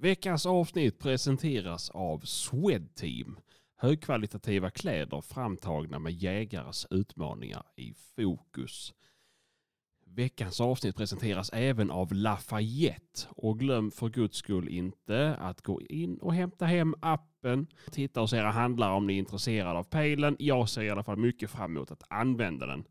Veckans avsnitt presenteras av Swedteam. Högkvalitativa kläder framtagna med jägares utmaningar i fokus. Veckans avsnitt presenteras även av Lafayette och glöm för guds skull inte att gå in och hämta hem appen. Titta hos era handlare om ni är intresserade av pejlen. Jag ser i alla fall mycket fram emot att använda den.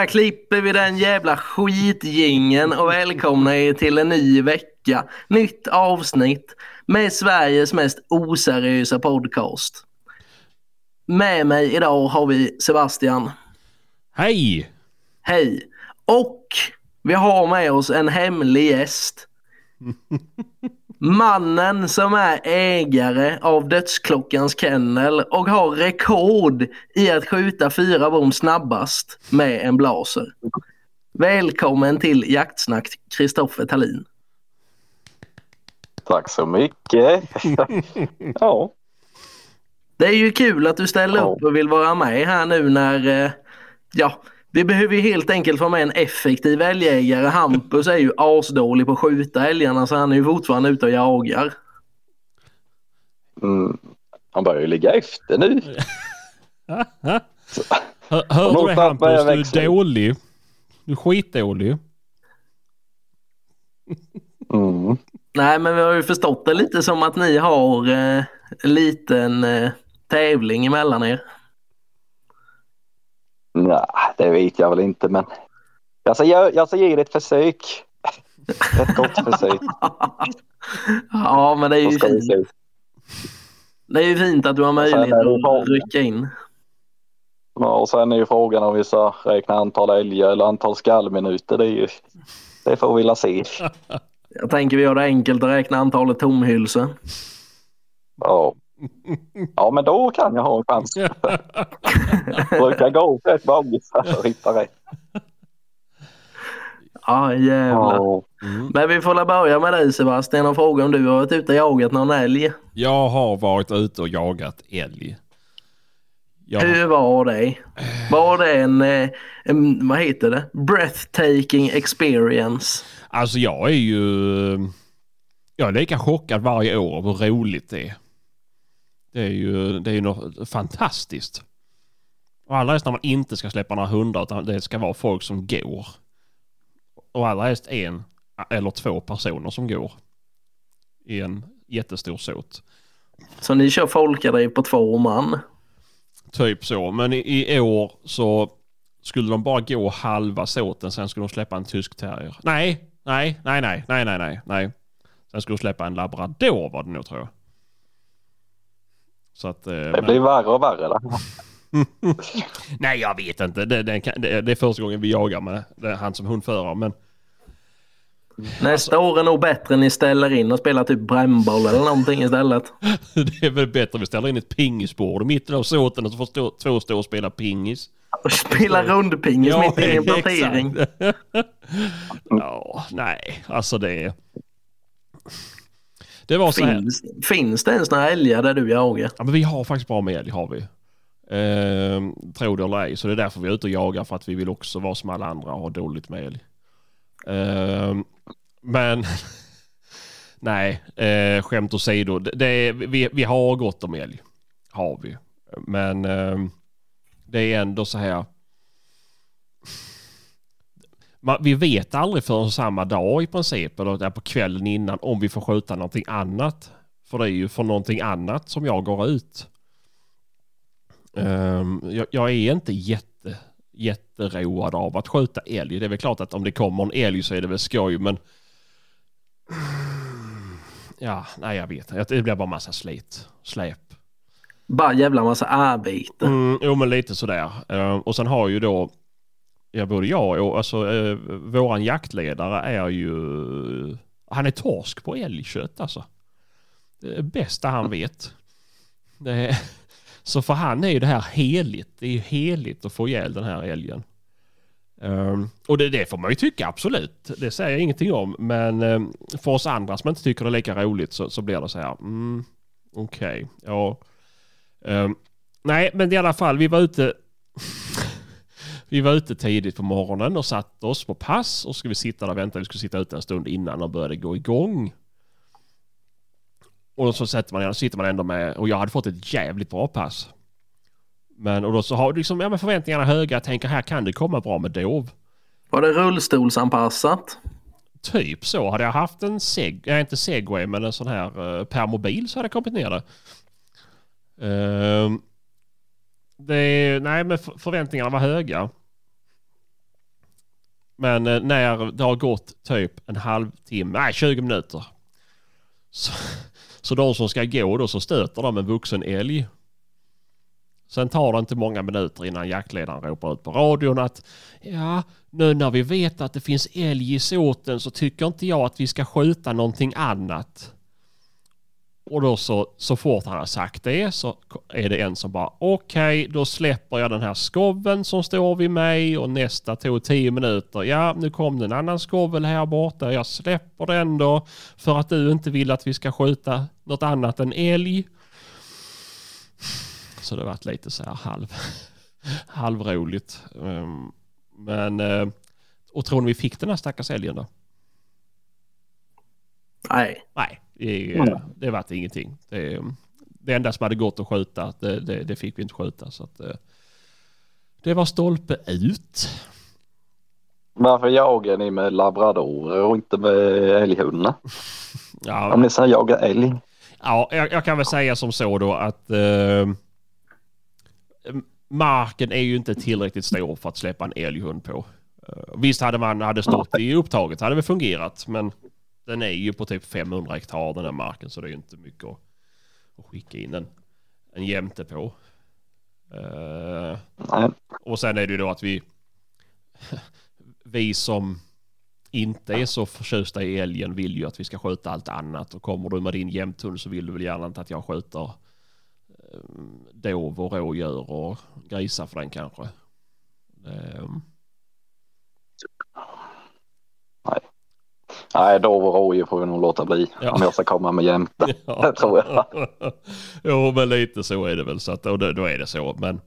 Och där klipper vi den jävla skitgingen och välkomna er till en ny vecka. Nytt avsnitt med Sveriges mest oseriösa podcast. Med mig idag har vi Sebastian. Hej! Hej! Och vi har med oss en hemlig gäst. Mannen som är ägare av Dödsklockans kennel och har rekord i att skjuta fyra bom snabbast med en blaser. Välkommen till Jaktsnack Kristoffer Tallin. Tack så mycket. ja. Det är ju kul att du ställer Ja. upp och vill vara med här nu när, eh, ja, vi behöver ju helt enkelt få med en effektiv älgjägare. Hampus är ju asdålig på att skjuta älgarna så han är ju fortfarande ute och jagar. Mm. Han börjar ju ligga efter nu. Hör, hörde du Någonstans Hampus? Du är dålig. Du är skitdålig. Mm. Nej men vi har ju förstått det lite som att ni har eh, en liten eh, tävling emellan er. Nej, det vet jag väl inte men jag ska, jag ska ge det ett försök. Ett gott försök. ja men det är ju fint. Det är ju fint att du har möjlighet att rycka in. Ja, och sen är ju frågan om vi ska räkna antal älgar eller antal skallminuter. Det, är ju, det får vi la se. Jag tänker vi gör det enkelt att räkna antalet tomhylsor. Ja. Ja, men då kan jag ha en chans. Brukar gå rätt för att hitta rätt. Ja jävlar. Ja. Mm. Men vi får la börja med dig Sebastian och fråga om du har varit ute och jagat någon älg. Jag har varit ute och jagat älg. Jag, Hur var det? Var det en, eh, en, vad heter det, breathtaking experience? alltså jag är ju... Jag är lika chockad varje år av hur roligt det är. Det är ju, det är ju något fantastiskt. Och allra helst när man inte ska släppa några hundar utan det ska vara folk som går. Och allra helst en eller två personer som går. I en jättestor såt. Så ni kör folkadriv på två man? Typ så. Men i, i år så skulle de bara gå halva såten. Sen skulle de släppa en tysk terrier. Nej, nej, nej, nej, nej, nej, nej, nej. Sen skulle de släppa en labrador var det nog tror jag. Så att... eh, Det men- blir värre och värre. Där. Nej, jag vet inte. Det, det, det, det är första gången vi jagar med det, han som hundförare. Men Nästa år är nog bättre ni ställer in och spelar typ brännboll eller någonting istället. det är väl bättre att vi ställer in ett pingisbord i mitten av såten och så får stå, två stå och spela pingis. Och spela rundpingis mitt i en plantering. exakt. ja, nej, alltså det är... Det var så här. Finns, finns det ens några älgar där du jagar? Ja, men vi har faktiskt bra med älg har vi. Ehm, tror det eller ej. Så det är därför vi är ute och jagar för att vi vill också vara som alla andra och ha dåligt med älg. Ehm, men nej, eh, skämt åsido. Det, det vi, vi har gott om älg. Har vi. Men ehm, det är ändå så här. Vi vet aldrig förrän samma dag i princip eller där på kvällen innan om vi får skjuta någonting annat. För det är ju för någonting annat som jag går ut. Ehm, jag, jag är inte jätte, jätteroad av att skjuta älg. Det är väl klart att om det kommer en älg så är det väl skoj men Ja, nej jag vet. Det blir bara massa slit. Släp. Bara jävla massa arbete. Mm, jo men lite sådär. Uh, och sen har ju då ja, både jag och alltså, eh, våran jaktledare är ju, han är torsk på älgkött alltså. Det är bästa han vet. Det är, så för han är ju det här heligt. Det är ju heligt att få ihjäl den här älgen. Um, och det, det, får man ju tycka absolut. Det säger jag ingenting om. Men um, för oss andra som inte tycker det är lika roligt så, så blir det så här. Mm, Okej, okay, ja. Um, nej, men i alla fall, vi var ute vi var ute tidigt på morgonen och satte oss på pass och skulle sitta där och vänta. Vi skulle sitta ute en stund innan de började gå igång. Och så sätter man, sitter man ändå med, och jag hade fått ett jävligt bra pass. Men och då så har du liksom, ja, men förväntningarna höga. Jag tänker här kan det komma bra med dov. Var det rullstolsanpassat? Typ så. Hade jag haft en seg, äh, inte segway men en sån här uh, permobil så hade jag kommit ner det. Uh, det nej men förväntningarna var höga. Men eh, när det har gått typ en halvtimme, nej 20 minuter. Så, så de som ska gå då så stöter de en vuxen älg. Sen tar det inte många minuter innan jaktledaren ropar ut på radion att ja, nu när vi vet att det finns älg i såten så tycker inte jag att vi ska skjuta någonting annat. Och då så, så fort han har sagt det så är det en som bara okej, okay, då släpper jag den här skoven som står vid mig och nästa tog tio minuter. Ja, nu kom det en annan skovel här borta. Jag släpper den då för att du inte vill att vi ska skjuta något annat än älg. Så det har varit lite så här halv, halvroligt. Ehm, men, eh, och tror ni vi fick den här stackars älgen då? Nej. Nej, det, mm. det var ingenting. Det, det enda som hade gått att skjuta, det, det, det fick vi inte skjuta. Så att, uh, det var stolpe ut. Varför jagar ni med labradorer och inte med älghundar? ja. Om ni ska jaga älg. Ja, jag, jag, kan väl säga som så då att uh, marken är ju inte tillräckligt stor för att släppa en älghund på. Uh, visst hade man hade stått i upptaget hade det fungerat men den är ju på typ 500 hektar den här marken så det är ju inte mycket att, att skicka in en, en jämte på. Uh, och sen är det ju då att vi vi som inte är så förtjusta i älgen vill ju att vi ska skjuta allt annat och kommer du med din jämthund så vill du väl gärna inte att jag skjuter dov och rådjur och grisar för den kanske. Um. Nej, dov och rådjur får vi nog låta bli ja. om jag ska komma med jämte. Ja. Det tror jag. jo, men lite så är det väl. Så att, och då, då är det så. Men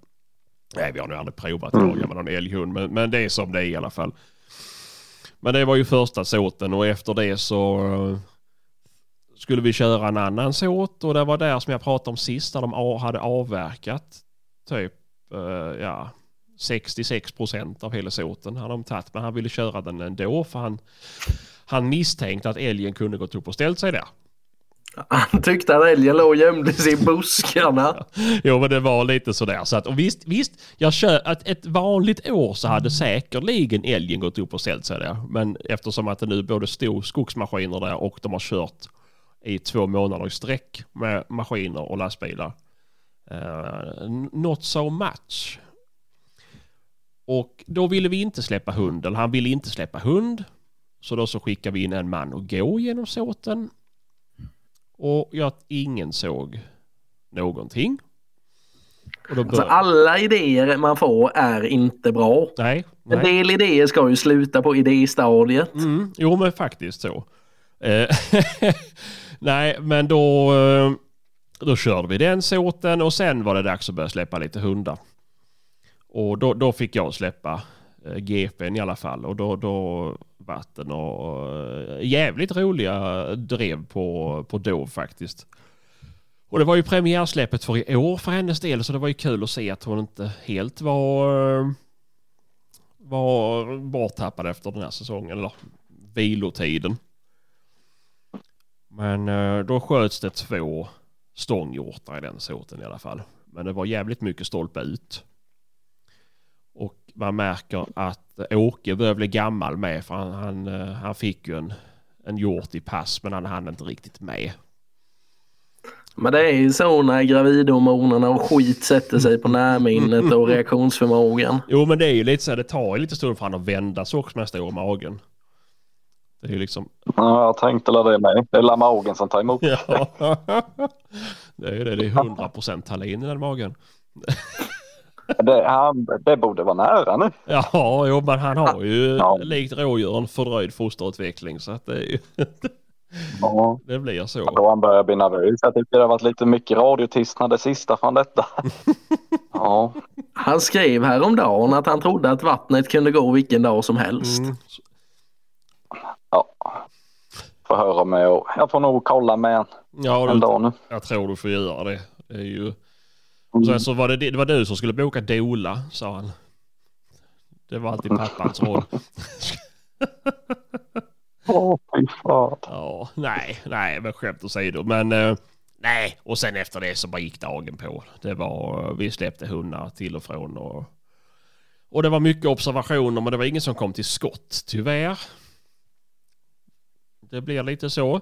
nej, vi har nog aldrig provat att mm. jaga med någon älghund. Men, men det är som det är i alla fall. Men det var ju första såten och efter det så skulle vi köra en annan såt och det var där som jag pratade om sist när de hade avverkat typ uh, ja, 66 procent av hela såten hade de tagit men han ville köra den ändå för han, han misstänkte att älgen kunde gått upp och ställt sig där. Han tyckte att älgen låg och gömde sig i buskarna. jo men det var lite sådär. Så att, och visst, visst jag kör, att ett vanligt år så hade säkerligen älgen gått upp och ställt sig där. Men eftersom att det nu både stod skogsmaskiner där och de har kört i två månader i sträck med maskiner och lastbilar. Uh, not so much. Och då ville vi inte släppa hund, eller han ville inte släppa hund. Så då så skickade vi in en man och gå genom såten. Och jag, ingen såg någonting. Alltså, alla idéer man får är inte bra. Nej, nej. En del idéer ska ju sluta på idéstadiet. Mm, jo men faktiskt så. Eh, Nej, men då, eh, då körde vi den såten och sen var det dags att börja släppa lite hundar. Och då, då fick jag släppa Eh, GPn i alla fall och då, då vatten och eh, jävligt roliga drev på, på Dov faktiskt. Och det var ju premiärsläppet för i år för hennes del så det var ju kul att se att hon inte helt var var borttappad efter den här säsongen eller vilotiden. Men eh, då sköts det två stånghjortar i den såten i alla fall. Men det var jävligt mycket stolpe ut. Man märker att Åke börjar bli gammal med för han, han, eh, han fick ju en, en hjort i pass men han hann inte riktigt med. Men det är ju så när gravidhormonerna och skit sätter sig på närminnet och reaktionsförmågan. Jo men det är ju lite så här, det tar ju lite stund för han att vända så också med stora magen. Det är ju liksom, Ja, jag tänkte la det med. Det är la magen som tar emot. ja. Det är ju det, det är 100% Tallinn i den magen. Det, han, det borde vara nära nu. Ja, jo, men han har ju Ja. likt rådjuren fördröjd fosterutveckling så att det, är ju, Ja. det blir så. Då han börjar bli nervös. Jag tycker det har varit lite mycket radiotystnad det sista från detta. Ja, Han skrev häromdagen att han trodde att vattnet kunde gå vilken dag som helst. Mm. ja. Får höra med och jag får nog kolla med en, Ja, en du, dag nu. jag tror du får göra det. det, är ju... och sen så var det, det var du som skulle boka dola, sa han. Det var alltid pappans roll. Åh, fy fan. Ja, nej, nej, men skämt åsido. Men eh, nej, och sen efter det så bara gick dagen på. Det var, vi släppte hundar till och från och, och det var mycket observationer men det var ingen som kom till skott, tyvärr. Det blir lite så.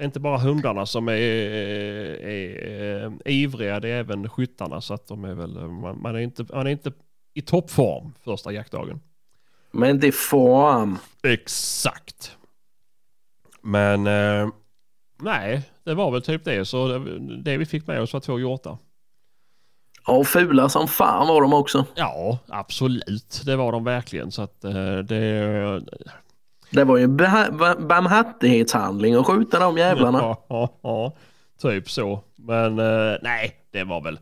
Inte bara hundarna som är, är, eh, ivriga, det är även skyttarna så att de är väl, man, man, är inte, man är inte i toppform första jaktdagen. Men det får han. Exakt. Men eh, nej, det var väl typ det. Så det, det vi fick med oss var två hjortar. Och fula som fan var de också. Ja, absolut. Det var de verkligen. Så att eh, det... Det var ju en barmhärtighetshandling att skjuta de jävlarna. Ja, ja, ja, typ så. Men eh, nej, det var väl...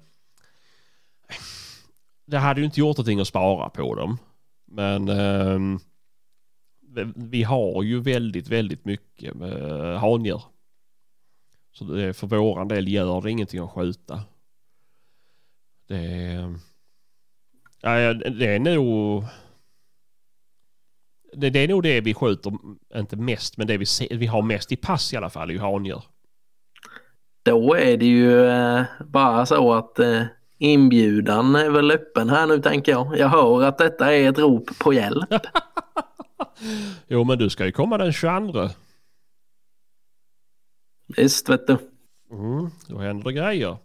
Det hade ju inte gjort någonting att spara på dem. Men ehm, vi- har ju väldigt, väldigt mycket med handjur. Så det, för våran del gör det ingenting att skjuta. Det eh, är... Det är nog... Det, det är nog det vi skjuter, inte mest, men det vi, se, vi har mest i pass i alla fall är ju handjur. Då är det ju eh, bara så att eh, inbjudan är väl öppen här nu tänker jag. Jag hör att detta är ett rop på hjälp. Jo, men du ska ju komma den 22. Visst vet du. Mm, då händer det grejer.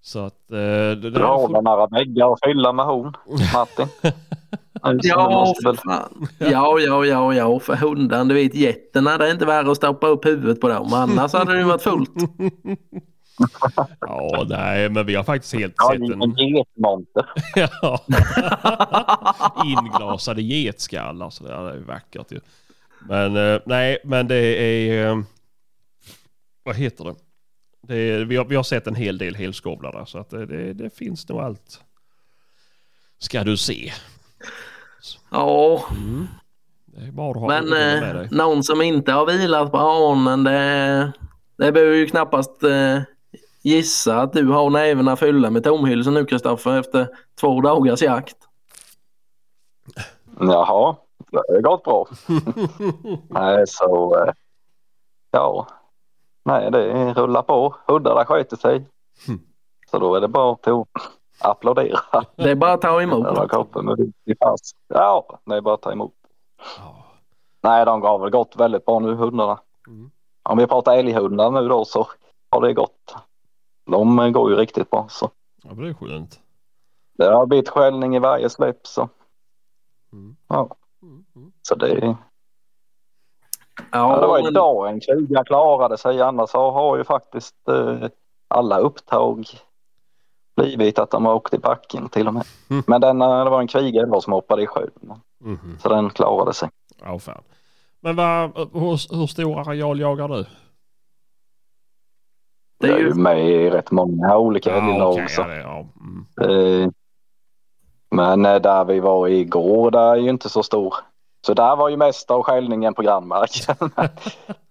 Så att... Eh, det får- väl några väggar att fylla med hon, Martin? Ja, måste för väl- fan. ja, ja, ja, ja, för hundan, du vet getterna, det är inte värre att stoppa upp huvudet på dem. Annars hade det ju varit fullt. Ja, nej, men vi har faktiskt helt Ja, sett en en... getmonter. Ja. Inglasade getskallar, så det är ju vackert ju. Men eh, nej, men det är... eh, Vad heter det? det är, vi, har, vi har sett en hel del helskovlar så att det, det, det finns nog allt. Ska du se. Ja, Mm. Det är bara att ha men eh, dig. någon som inte har vilat på hanen, det, det behöver ju knappast eh, gissa att du har nävarna fyllda med tomhylsor nu Kristoffer efter två dagars jakt. Jaha, det har gått bra. Nej, så eh, ja. Nej, det rullar på. Huddarna sköter sig. Mm. Så då är det bara till att applådera. Det är bara att ta emot. kroppen med vitt i pass. Ja, det är bara att ta emot. Ja. Nej, de har väl gått väldigt bra nu, hundarna. Mm. Om vi pratar älghundar nu då så har det gått. De går ju riktigt bra så. ja, men det är skönt. Det har blivit skällning i varje släpp så. Mm. Ja, Mm. Mm. så det, ja, det var Ja, men, idag en kriga klarade sig. Annars så har ju faktiskt eh, alla upptag blivit att de har åkt i backen till och med. Mm. Men den, eh, det var en kviga som hoppade i sjön. Mhm. Så den klarade sig. Ja, fan. Men vad, hur, hur stor areal jagar du? det är ju med i rätt många olika älglag. okej, så. ja, det, ja. Mm. Eh, Men eh, där vi var igår, där är ju inte så stor. Så där var ju mest av skällningen på grannmarken.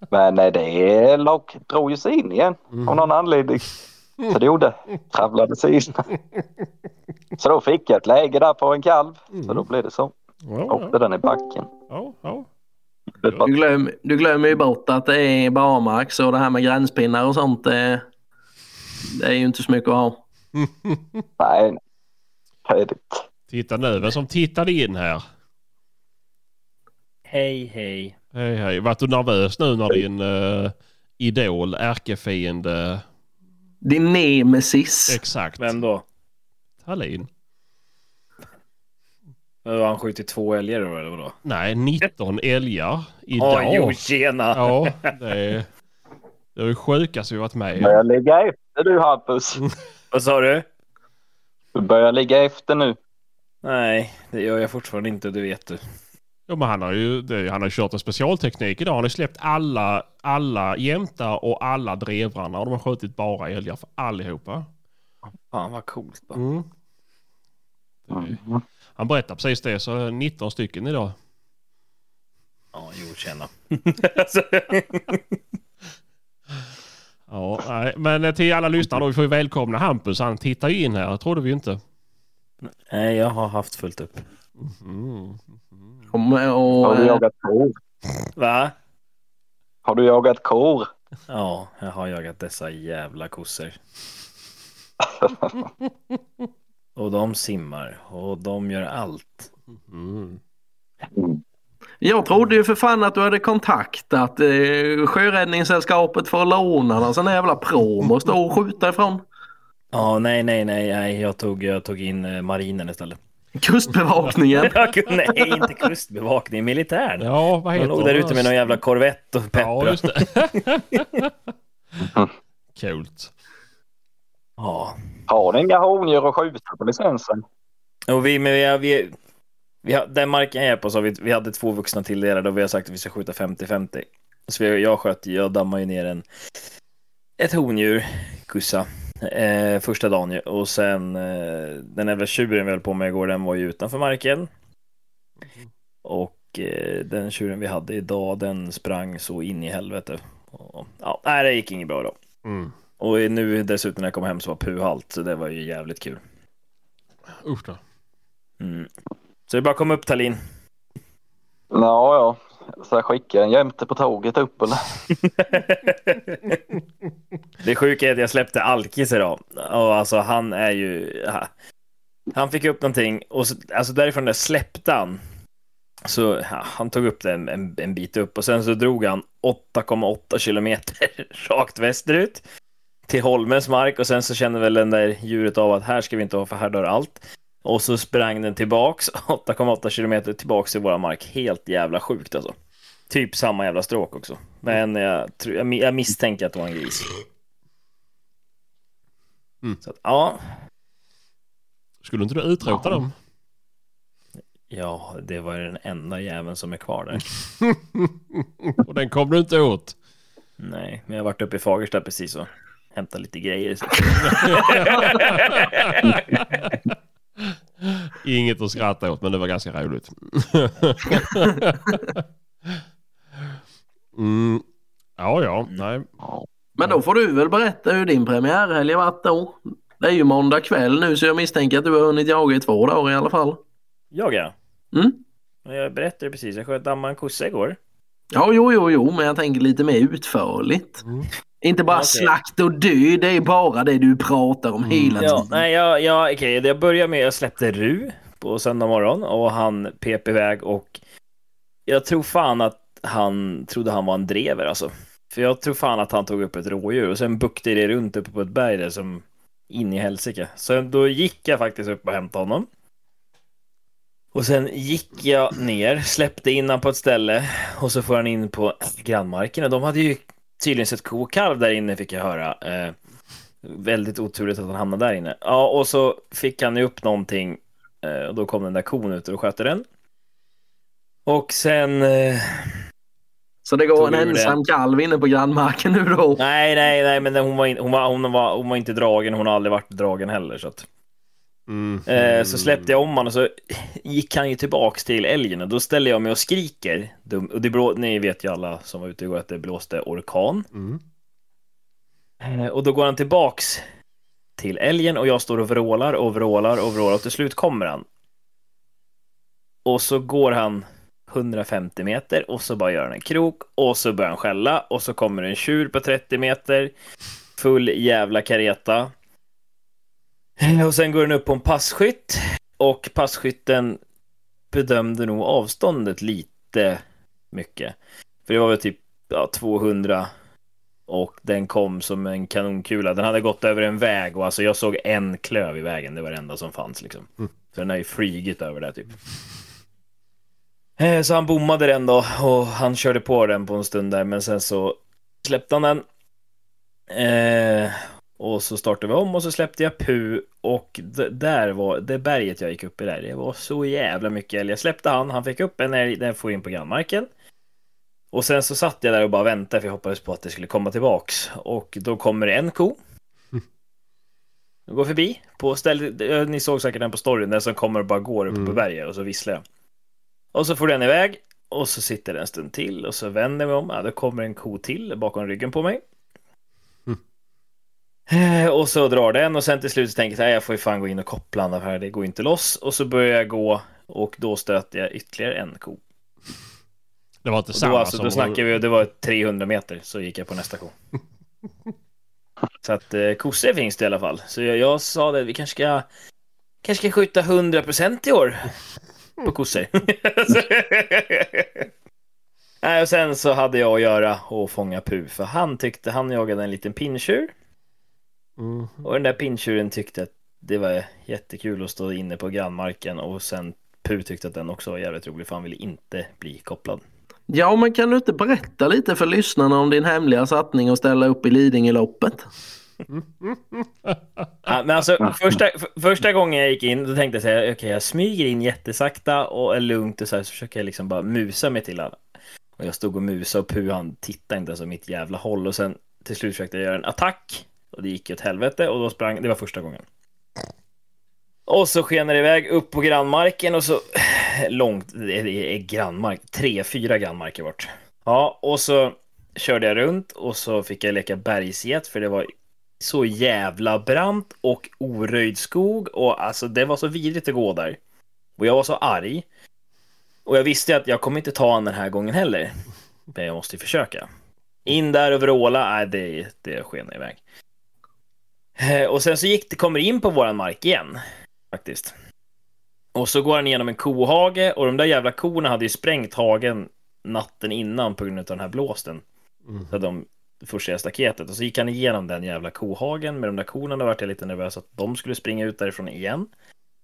Men det lock, drog ju sig in igen Mm. av någon anledning. Så det gjorde, travlade sig in. Så då fick jag ett läge där på en kalv. Så då blev det så. Ja, Åkte ja, den i backen. ja, ja. du, glöm, du glömmer ju bort att det är barmark så det här med gränspinnar och sånt det, det är ju inte så mycket att ha. Nej, färdigt. Titta nu, vem som tittade in här. Hej hej. Hej hej. Vart du nervös nu när din uh, idol, ärkefiende Din nemesis. Exakt. Vem då? Hallin. Har han skjutit två älgar då eller vadå? Nej, 19 älgar idag. Oj, jo, tjena! Ja, det är det är det sjukaste vi varit med om. Börjar ligga efter du Hampus. Vad sa du? Du börjar ligga efter nu. Nej, det gör jag fortfarande inte, det vet du. Ja, men han har ju det, han har kört en specialteknik idag. Han har släppt alla, alla jämtar och alla drevrannar. Och de har skjutit bara älgar för allihopa. Fan vad coolt. Då. Mm. Det- Han berättar precis det, så 19 stycken idag. Ja, jo, tjena. Ja, nej, men till alla lyssnare då, vi får ju välkomna Hampus. Han tittar ju in här, trodde vi inte. Nej, jag har haft fullt upp. Mm. Och, och, Har du eh, jagat kor? Va? Har du jagat kor? Ja, jag har jagat dessa jävla kossor. Och de simmar och de gör allt. Mm. jag trodde ju för fan att du hade kontaktat eh, Sjöräddningssällskapet för att låna någon sån jävla prom och stå och skjuta ifrån. Ja, nej, nej, nej, nej. Jag tog, jag tog in eh, marinen istället. Kustbevakningen. Kunde, nej, inte kustbevakning, militären. Ja, vad heter låg där ute med någon jävla korvett och Ja, peppra. just det. Coolt. Ja. Har ni inga hondjur att skjuta på licensen? Och vi, men vi, vi, vi har, den marken jag är på så har vi, vi hade två vuxna tilldelade och vi har sagt att vi ska skjuta 50-50. Så vi, jag sköt, jag dammade ju ner en, ett hondjur, kussa, eh, första dagen ju. Och sen eh, den jävla tjuren vi höll på med igår, den var ju utanför marken. Och eh, den tjuren vi hade idag, den sprang så in i helvete. Och, ja, nej, det gick inget bra då. Mm. Och nu dessutom när jag kom hem så var puhalt, så det var ju jävligt kul. Usch då. Mm. Så det är bara att komma upp Tallinn. Ja, ja. Så jag skickar en jämte på tåget upp eller? Det sjuka är att jag släppte Alkis idag. Och alltså han är ju... Han fick upp någonting och så, alltså därifrån där släppte han. Så ja, han tog upp det en, en bit upp och sen så drog han 8,8 kilometer rakt västerut till Holmens mark och sen så kände väl den där djuret av att här ska vi inte ha för här dör allt. Och så sprang den tillbaks 8,8 kilometer tillbaks till våra mark. Helt jävla sjukt alltså. Typ samma jävla stråk också. Men jag, tror- jag, misstänker att det var en gris. Mm. Så att, ja, Skulle inte du utrota dem? ja, det var den enda jäveln som är kvar där. och den kom du inte åt? Nej, men jag har varit uppe i Fagersta precis och hämtat lite grejer. Inget att skratta åt, men det var ganska roligt. mm. Ja, ja. Nej. Men då får du väl berätta hur din premiärhelg har varit då. Det är ju måndag kväll nu så jag misstänker att du har hunnit jaga i två dagar i alla fall. Jag ja. Mm? Jag berättade precis, jag sköt damma en kossa igår. Ja, jo, jo, jo, men jag tänker lite mer utförligt. Mm. Inte bara Ja, okej. slakt och dö, det är bara det du pratar om hela Mm. Ja, tiden. nej, jag, jag, okej, jag börjar med, jag släppte Ru på söndag morgon och han pep iväg och jag tror fan att han trodde han var en drever alltså. För jag tror fan att han tog upp ett rådjur och sen buktade det runt uppe på ett berg där som in i helsike. Så då gick jag faktiskt upp och hämtade honom. Och sen gick jag ner, släppte in honom på ett ställe och så får han in på grannmarken och de hade ju tydligen sett ko och kalv där inne fick jag höra. Eh, väldigt oturligt att han hamnade där inne. Ja, och så fick han ju upp någonting eh, och då kom den där kon ut och skötte den. Och sen... Eh, Så det går en ensam kalv inne på grannmarken nu då. nej, nej, nej, men hon var, in, hon, var, hon, var, hon var inte dragen, hon har aldrig varit dragen heller. Så, att, Mm. eh, så släppte jag om honom och så gick han ju tillbaks till älgen och då ställer jag mig och skriker. Och det blå, ni vet ju alla som var ute igår att det blåste orkan. Mm. Eh, Och då går han tillbaks till älgen och jag står och vrålar och vrålar och vrålar och till slut kommer han. Och så går han 150 meter och så bara gör han en krok och så börjar han skälla och så kommer en tjur på 30 meter. Full jävla kareta. Och sen går den upp på en passkytt och passkytten bedömde nog avståndet lite mycket. För det var väl typ ja, 200 Och den kom som en kanonkula. Den hade gått över en väg och alltså jag såg en klöv i vägen. Det var det enda som fanns liksom. Mm. Så den har ju flygit över där typ. Eh, Så han bommade den då och han körde på den på en stund där men sen så släppte han den. Eh, och så startade vi om och så släppte jag Pu och d- där var det berget jag gick upp i där. Det var så jävla mycket älg. Jag släppte han, han fick upp en älg, den får in på grannmarken. Och sen så satt jag där och bara väntade för jag hoppades på att det skulle komma tillbaks. Och då kommer det en ko. Jag går förbi på ställe, ni såg säkert den på storyn, den som kommer och bara går uppe på Mm. berget och så visslar jag. Och så får den iväg och så sitter den en stund till och så vänder jag mig om, ja, då kommer en ko till bakom ryggen på mig. Eh, Och så drar den och sen till slut så tänker jag så här, jag får ju fan gå in och koppla den här, det går inte loss. Och så börjar jag gå och då stöter jag ytterligare en ko. Det var inte samma då, alltså, som... då snackar vi, det var 300 meter, så gick jag på nästa ko. så att eh, kossor finns det i alla fall. Så jag, jag sa det, vi kanske ska, kanske ska skjuta 100% i år på kossor. Nej, och sen så hade jag att göra och fånga Pu, för han tyckte, han jagade en liten pinntjur. Mm. Och den där pinntjuren tyckte att det var jättekul att stå inne på grannmarken och sen Pu tyckte att den också var jävligt rolig för han ville inte bli kopplad. Ja, men kan du inte berätta lite för lyssnarna om din hemliga satsning att ställa upp i Lidingöloppet? Ja, men alltså första, för, första gången jag gick in då tänkte jag säga okej jag smyger in jättesakta och är lugnt och så här så försöker jag liksom bara musa mig till alla. Och jag stod och musa och Pu han tittade inte ens åt mitt jävla håll och sen till slut försökte jag göra en attack och det gick ju åt helvete och då sprang, det var första gången. Och så skenar det iväg upp på grannmarken och så långt, det är, grannmark, tre, fyra grannmarker bort. Ja, och så körde jag runt och så fick jag leka bergsget för det var så jävla brant och oröjd skog och alltså det var så vidrigt att gå där. Och jag var så arg. Och jag visste att jag kommer inte ta han den här gången heller. Men jag måste ju försöka. In där och vråla, nej det, det skenar iväg. Eh, Och sen så gick det, kommer in på våran mark igen. Faktiskt. Och så går han igenom en kohage och de där jävla korna hade ju sprängt hagen natten innan på grund av den här blåsten. Mm. Så de forcerade staketet och så gick han igenom den jävla kohagen med de där korna. Då vart jag lite nervös att de skulle springa ut därifrån igen.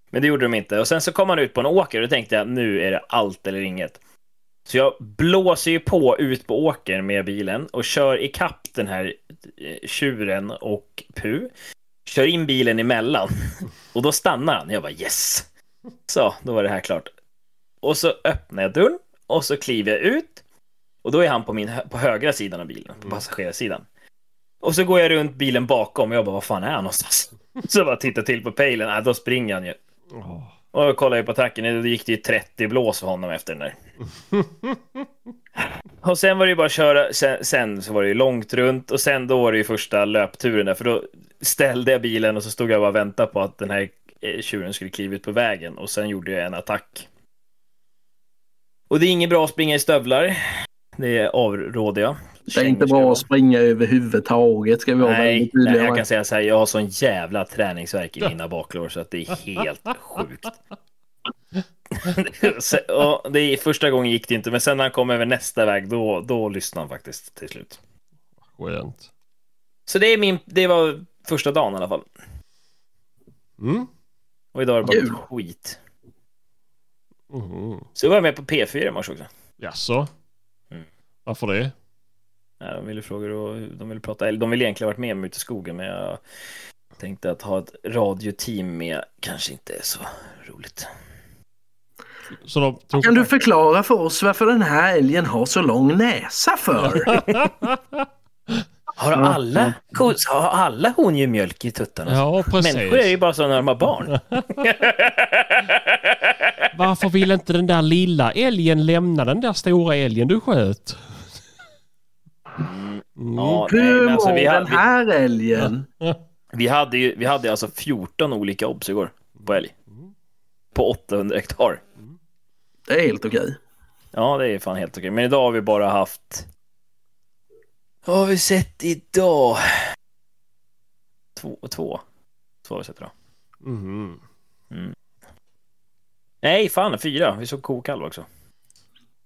Men det gjorde de inte. Och sen så kom han ut på en åker och då tänkte jag nu är det allt eller inget. Så jag blåser ju på ut på åkern med bilen och kör i kapp den här eh, tjuren och Pu. Kör in bilen emellan och då stannar han. Jag bara yes. Så, då var det här klart. Och så öppnar jag dörren och så kliver jag ut och då är han på min på högra sidan av bilen, på passagerarsidan. Och så går jag runt bilen bakom och jag bara, vad fan är han någonstans? Så jag bara tittar till på pejlen, äh, då springer han ju. Åh. Och jag kollar ju på attacken, då gick det ju 30 blås för honom efter den där. Och sen var det ju bara att köra, sen, sen så var det ju långt runt och sen då var det ju första löpturen där, för då ställde jag bilen och så stod jag bara och väntade på att den här eh, tjuren skulle kliva ut på vägen och sen gjorde jag en attack. Och det är inget bra att springa i stövlar. Det avråder jag. Det är inte bra att springa överhuvudtaget ska vi vara Nej, väldigt nej, jag kan säga så här, jag har sån jävla träningsverk i mina baklår så att det är helt sjukt. Så- och det är, första gången gick det inte, men sen när han kom över nästa väg, då, då lyssnade han faktiskt till slut. Skönt. Så det, är min, det var första dagen i alla fall. Mm. Och idag är det bara Kul. skit. Mm. Så var jag med på P4 i morse också. Jaså? Mm. Varför det? Ja, de ville fråga och de ville prata, eller de ville egentligen varit med mig ute i skogen, men jag tänkte att ha ett radioteam med kanske inte är så roligt. Så de tog Kan du förklara för oss varför den här älgen har så lång näsa för? Har alla, har alla mjölk i tuttarna? Ja, precis. Människor är ju bara så när de har barn. Varför vill inte den där lilla älgen lämna den där stora älgen du sköt? Mm. Ja, nej, Hur men alltså, vi, mår den hade, vi, här älgen? vi, hade ju, vi hade alltså 14 olika obs igår på älg. På 800 hektar. Det är helt okej. Ja, det är fan helt okej. Men idag har vi bara haft... Vad har vi sett idag? Två. Två, två har vi sett idag. Mhm. Nej, fan fyra. Vi såg kokalv också.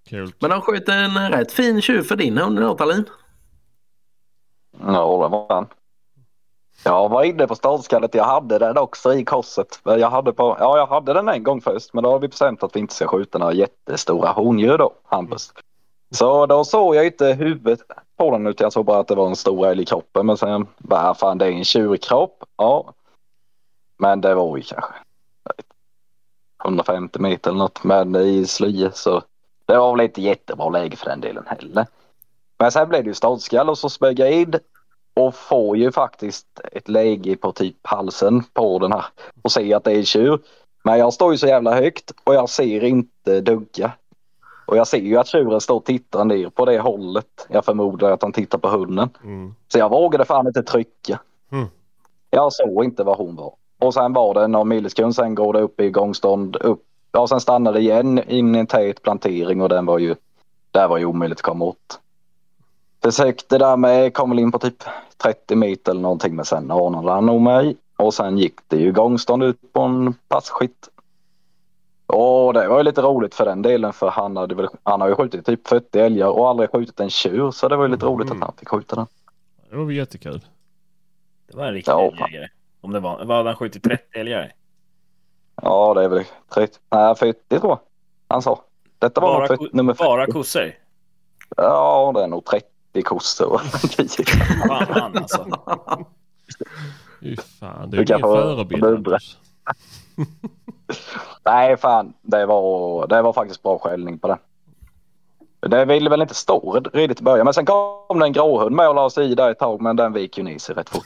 Kul. Men de sköt en rätt fin tjuv för din hund då Tallin. Ja, det var den. Jag var inne på startskallet. Jag hade den också i korset. Jag hade, på, ja, jag hade den en gång först, men då har vi bestämt att vi inte ska skjuta några jättestora hondjur då, Hampus. Så då såg jag inte huvudet på den utan jag såg bara att det var en stor älg i kroppen. Men sen bara, fan det är en tjurkropp. Ja. Men det var ju kanske 150 meter eller något. Men i slye så det var väl inte jättebra läge för den delen heller. Men sen blev det ju startskall och så smög jag in och får ju faktiskt ett läge på typ halsen på den här och ser att det är tjur. Men jag står ju så jävla högt och jag ser inte dugga. Och jag ser ju att tjuren står och tittar ner på det hållet. Jag förmodar att han tittar på hunden. Mm. Så jag vågade fan inte trycka. Mm. Jag såg inte vad hon var. Och sen var det någon millisekund, sen går det upp i gångstånd upp. Ja, sen stannade igen in i en tät plantering och den var ju, där var ju omöjligt att komma åt. Försökte där med, kom väl in på typ 30 meter eller någonting men sen anade han nog mig. Och sen gick det ju gångstånd ut på en passkytt. Och det var ju lite roligt för den delen för han, hade väl, han har ju skjutit typ 40 älgar och aldrig skjutit en tjur så det var ju lite roligt att han fick skjuta den. Det var jättekul. Det var en riktig Ja. älgjägare. Om det var, vad hade han skjutit 30 älgar? Ja det är väl 30, nej 40 tror jag han sa. Detta var Bara, nog 40, ko- nummer 40. bara kossor? Ja det är nog 30 kossor. Fan alltså. Fy fan, du Du är ingen förebild. Nej fan, det var, det var faktiskt bra skällning på den. Det ville väl inte stå redigt i början men sen kom det en gråhund med och la sig i där ett tag men den vek ju ner sig rätt fort.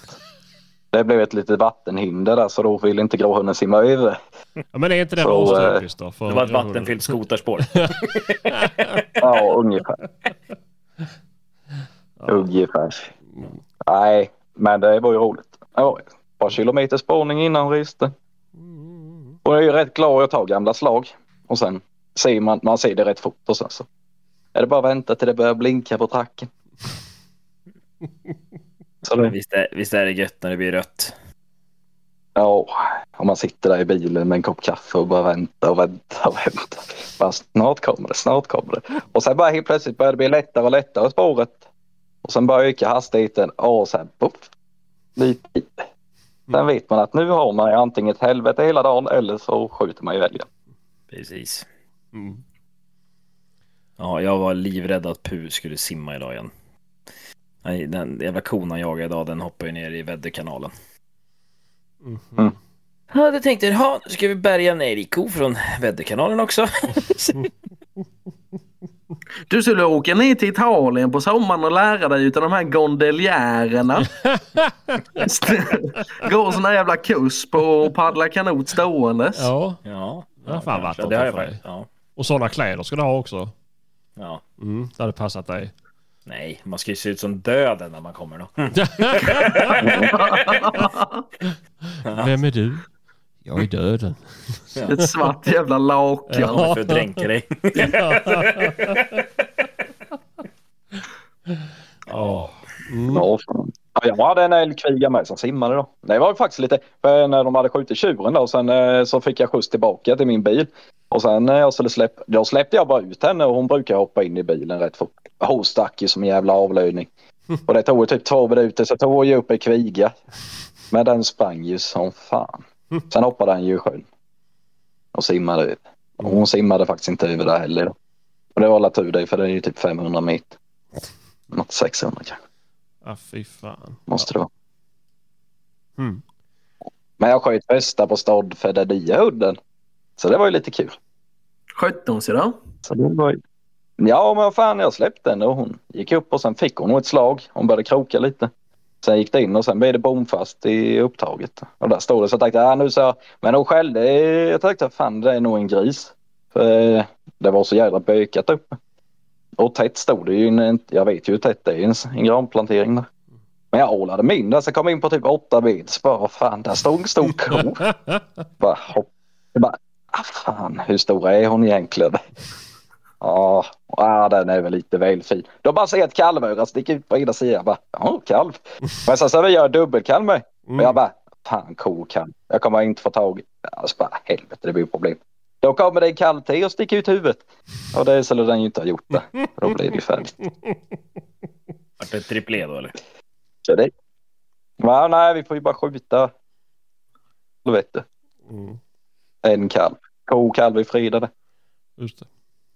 Det blev ett litet vattenhinder där så då ville inte gråhunden simma över. Ja, men är inte det Så, råstypiskt då? För Det var ett vattenfyllt skoterspår. Ja, ungefär. Ungefär. Nej, men det var ju roligt. Ja, ett par kilometer spårning innan hon reste. Och jag är ju rätt glad att ta gamla slag. Och sen ser man, man ser det rätt fort och sen så är det bara att vänta till det börjar blinka på tracken. Så det, Visst är, visst är det gött när det blir rött? ja, om man sitter där i bilen med en kopp kaffe och bara väntar och väntar och väntar. Bara, snart kommer det, snart kommer det. Och sen bara helt plötsligt börjar det bli lättare och lättare spåret. Och sen bara öka hastigheten och sen poff, lite i. Sen vet man att nu har man antingen ett helvete hela dagen eller så skjuter man ju älgen. Precis. Mm. Ja, jag var livrädd att Pu skulle simma idag igen. Nej, den jävla kon han jagade idag, den hoppade ju ner i väderkanalen. Mhm. Mm. Ja, då tänkte jag, ja, nu ska vi bärga en älgko från väderkanalen också. Du skulle åka ner till Italien på sommaren och lära dig utav de här gondoliärerna. Gå sån här jävla kurs på att paddla kanot ståendes. Ja, Ja, Ja, fan, vatten det har jag för dig. faktiskt. Ja, och sådana kläder ska du ha också. ja. Mm, det hade passat dig. Nej, man ska ju se ut som döden när man kommer då. Vem är du? Jag är döden. Ett svart jävla lakan. Ja, för att dränka dig. Ja. Mm. Ja, jag hade en älgkviga med som simmade då. Det var ju faktiskt lite, för när de hade skjutit tjuren då, sen eh, så fick jag skjuts tillbaka till min bil. Och sen när jag skulle släppa, då släppte jag bara ut henne och hon brukar hoppa in i bilen rätt fort. Hon stack ju som en jävla avlöning. Och det tog typ två minuter så tog ju upp en kviga. Men den sprang ju som fan. Sen hoppade han ju i sjön. Och simmade över. Och hon simmade faktiskt inte över där heller. Och det var alla tur det för det är ju typ 500 meter. Något 600 kanske. Ah, fy fan. Måste det vara. Mm. Men jag sköt bästa på stad för den nya udden. Så det var ju lite kul. Skötte hon sig då? Så det var ju... Ja men vad fan jag släppte henne och hon gick upp och sen fick hon nog ett slag. Hon började kroka lite. Sen gick det in och sen blev det bomfast i upptaget. Och där stod det så jag tänkte ah, nu så jag... Men hon skällde. Jag tänkte fan det är nog en gris. För eh, det var så jävla bökat uppe. Och tätt stod det ju. Jag vet ju hur tätt det är en, en granplantering där. Men jag ålade min där så jag kom in på typ åtta. Så bara fan där stod en stor ko. bara hopp. Jag bara, ah, fan hur stor är hon egentligen? Ja, ah, den är väl lite väl fin. Då bara ser jag ett kalvöra sticka ut på ena sidan. Jag bara, ja kalv. Men sen så vi gör dubbelkalv med. Och jag bara, fan ko kalv. Jag kommer inte få tag i. Alltså bara helvete det blir problem. Då kommer det en kalv till och sticker ut huvudet. Och det skulle den ju inte ha gjort det. Då blev det ju färdigt. Vart det triplé då eller? Så det... Ja, nej, vi får ju bara skjuta. Du vet det. Mm, En kalv. Ko och kalv i fridade just det.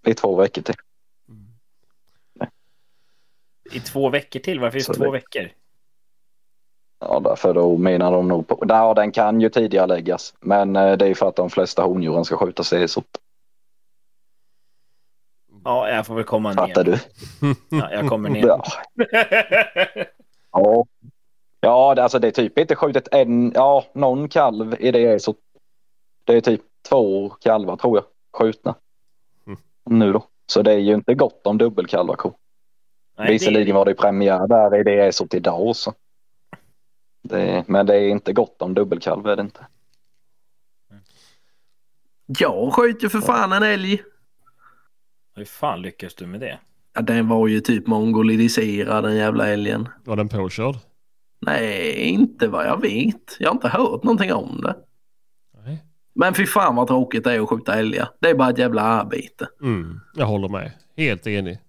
I två veckor till. Mm. I två veckor till? Varför just två det- veckor? Ja, därför då menar de nog på... Ja, den kan ju tidigare läggas. Men eh, det är för att de flesta hondjuren ska skjutas i sop. Ja, jag får väl komma Fattar ner. du? Ja, jag kommer ner. Ja. Ja. Ja, alltså det är typ inte skjutit en, ja, någon kalv i det är så. Det är typ två kalvar tror jag skjutna. Nu då. Så det är ju inte gott om dubbelkalvar ko. Nej, det- Visserligen var det premiär där i det är så till idag så. Det, men det är inte gott om dubbelkalv är det inte. Jag sköt ju för fan en älg. Hur fan lyckas du med det? Ja, den var ju typ mongoliserad den jävla älgen. Var den påkörd? Nej, inte vad jag vet. Jag har inte hört någonting om det. Men fy fan vad tråkigt det är att skjuta älgar. Det är bara ett jävla arbete. Mm, jag håller med. Helt enig.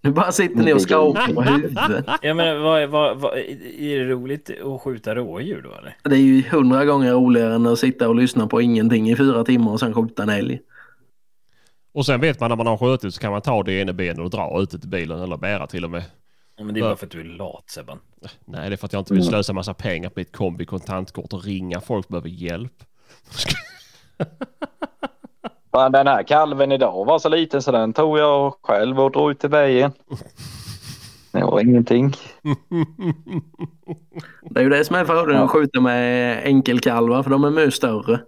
Nu bara sitter ni och skakar på huvudet. Ja, men vad, vad, vad, är det roligt att skjuta rådjur då eller? Det är ju hundra gånger roligare än att sitta och lyssna på ingenting i fyra timmar och sen skjuta en älg. Och sen vet man när man har skjutit så kan man ta det ena benet och dra ut det till bilen eller bära till och med. Ja, men det är bara för att du är lat Sebban. Nej, det är för att jag inte vill slösa massa pengar på ett kombi kontantkort och ringa folk som behöver hjälp. Fan, den här kalven idag var så liten så den tog jag själv och drog ut till vägen. Det var ingenting. Det är ju det som är fördelen att skjuta med enkelkalvar för de är mycket större.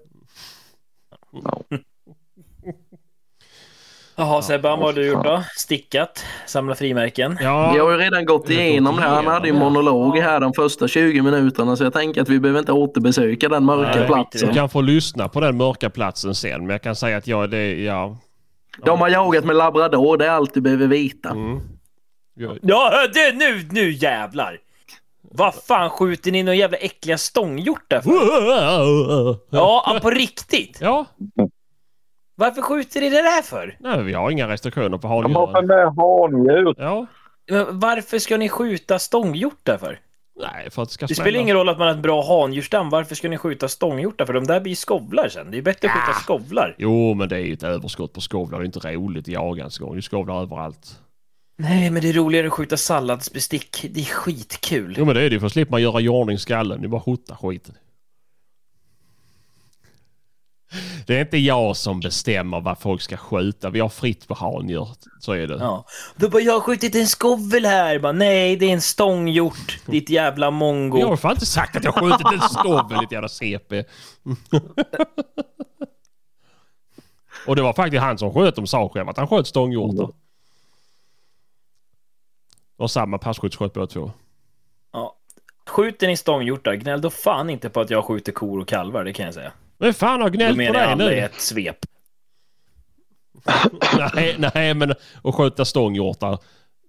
Jaha Sebban, vad har du gjort då? Stickat? Samlat frimärken? Ja, Vi har ju redan gått igenom det. Han hade ju monolog här de första 20 minuterna så jag tänker att vi behöver inte återbesöka den mörka Nej, platsen. du kan få lyssna på den mörka platsen sen. Men jag kan säga att jag, det, ja. De har jagat med labrador, det är allt du behöver veta. Mm. Jag- Ja, det, nu, nu jävlar! Vad fan skjuter ni någon jävla äckliga stånghjortar för? Ja, på riktigt! Ja, Varför skjuter ni det där för? nej, vi har inga restriktioner på De har för handjuren. med handjur. Ja, Men Varför ska ni skjuta stånghjortar för? nej, för att det ska Det smälla. spelar ingen roll att man har ett bra handjursstam. Varför ska ni skjuta stånghjortar? För de där blir skovlar sen. Det är bättre att skjuta skovlar. Jo, men det är ju ett överskott på skovlar. Det är inte roligt i jagans gång. Det är skovlar överallt. Nej, men det är roligare att skjuta salladsbestick. Det är skitkul. Jo, men det är det ju för att slippa man göra i ordning skallen. Det är bara skjuta skiten. Det är inte jag som bestämmer vad folk ska skjuta. Vi har fritt på handjur. Så är det. Ja. Då bara, jag har skjutit en skovel här. Bara, Nej, det är en stånghjort. Ditt jävla mongo. Jag har fan inte sagt att jag har skjutit en skovel, ditt jävla CP. Och det var faktiskt han som sköt, de sa själv att han sköt stånghjortar. Och samma passkytt sköt båda två. Ja. Skjuter ni stånghjortar, gnäll då fan inte på att jag skjuter kor och kalvar, det kan jag säga. Men fan har Då gnällt på menar jag dig alla i nu? ett svep. nej, nej, men att skjuta stånghjortar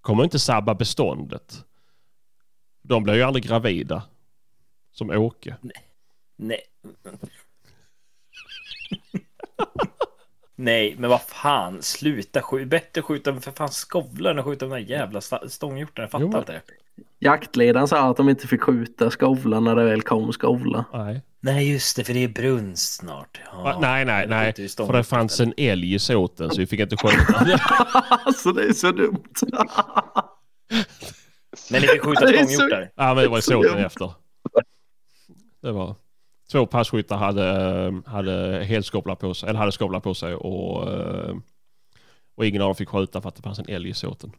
kommer inte sabba beståndet. De blir ju aldrig gravida. Som Åke. Nej. Nej, men vad fan, sluta skjuta. Bättre skjuta för fan skovlar än att skjuta de där jävla stånghjortarna. Jag fattar Jo, inte det. Jaktledaren sa att de inte fick skjuta skovlar när det väl kom skovlar. Nej. Nej, just det, för det är brunst snart. Ja. Va? Nej, nej, nej. För det fanns en älg i såten så vi fick inte skjuta. alltså det är så dumt. Men ni fick skjuta stånghjortar. Ja, men det var i Så såten efter. Det var två passkyttar hade, eh, hade helskovlar på sig, eller hade skovlar på sig och, eh, och ingen av dem fick skjuta för att det fanns en älg i såten.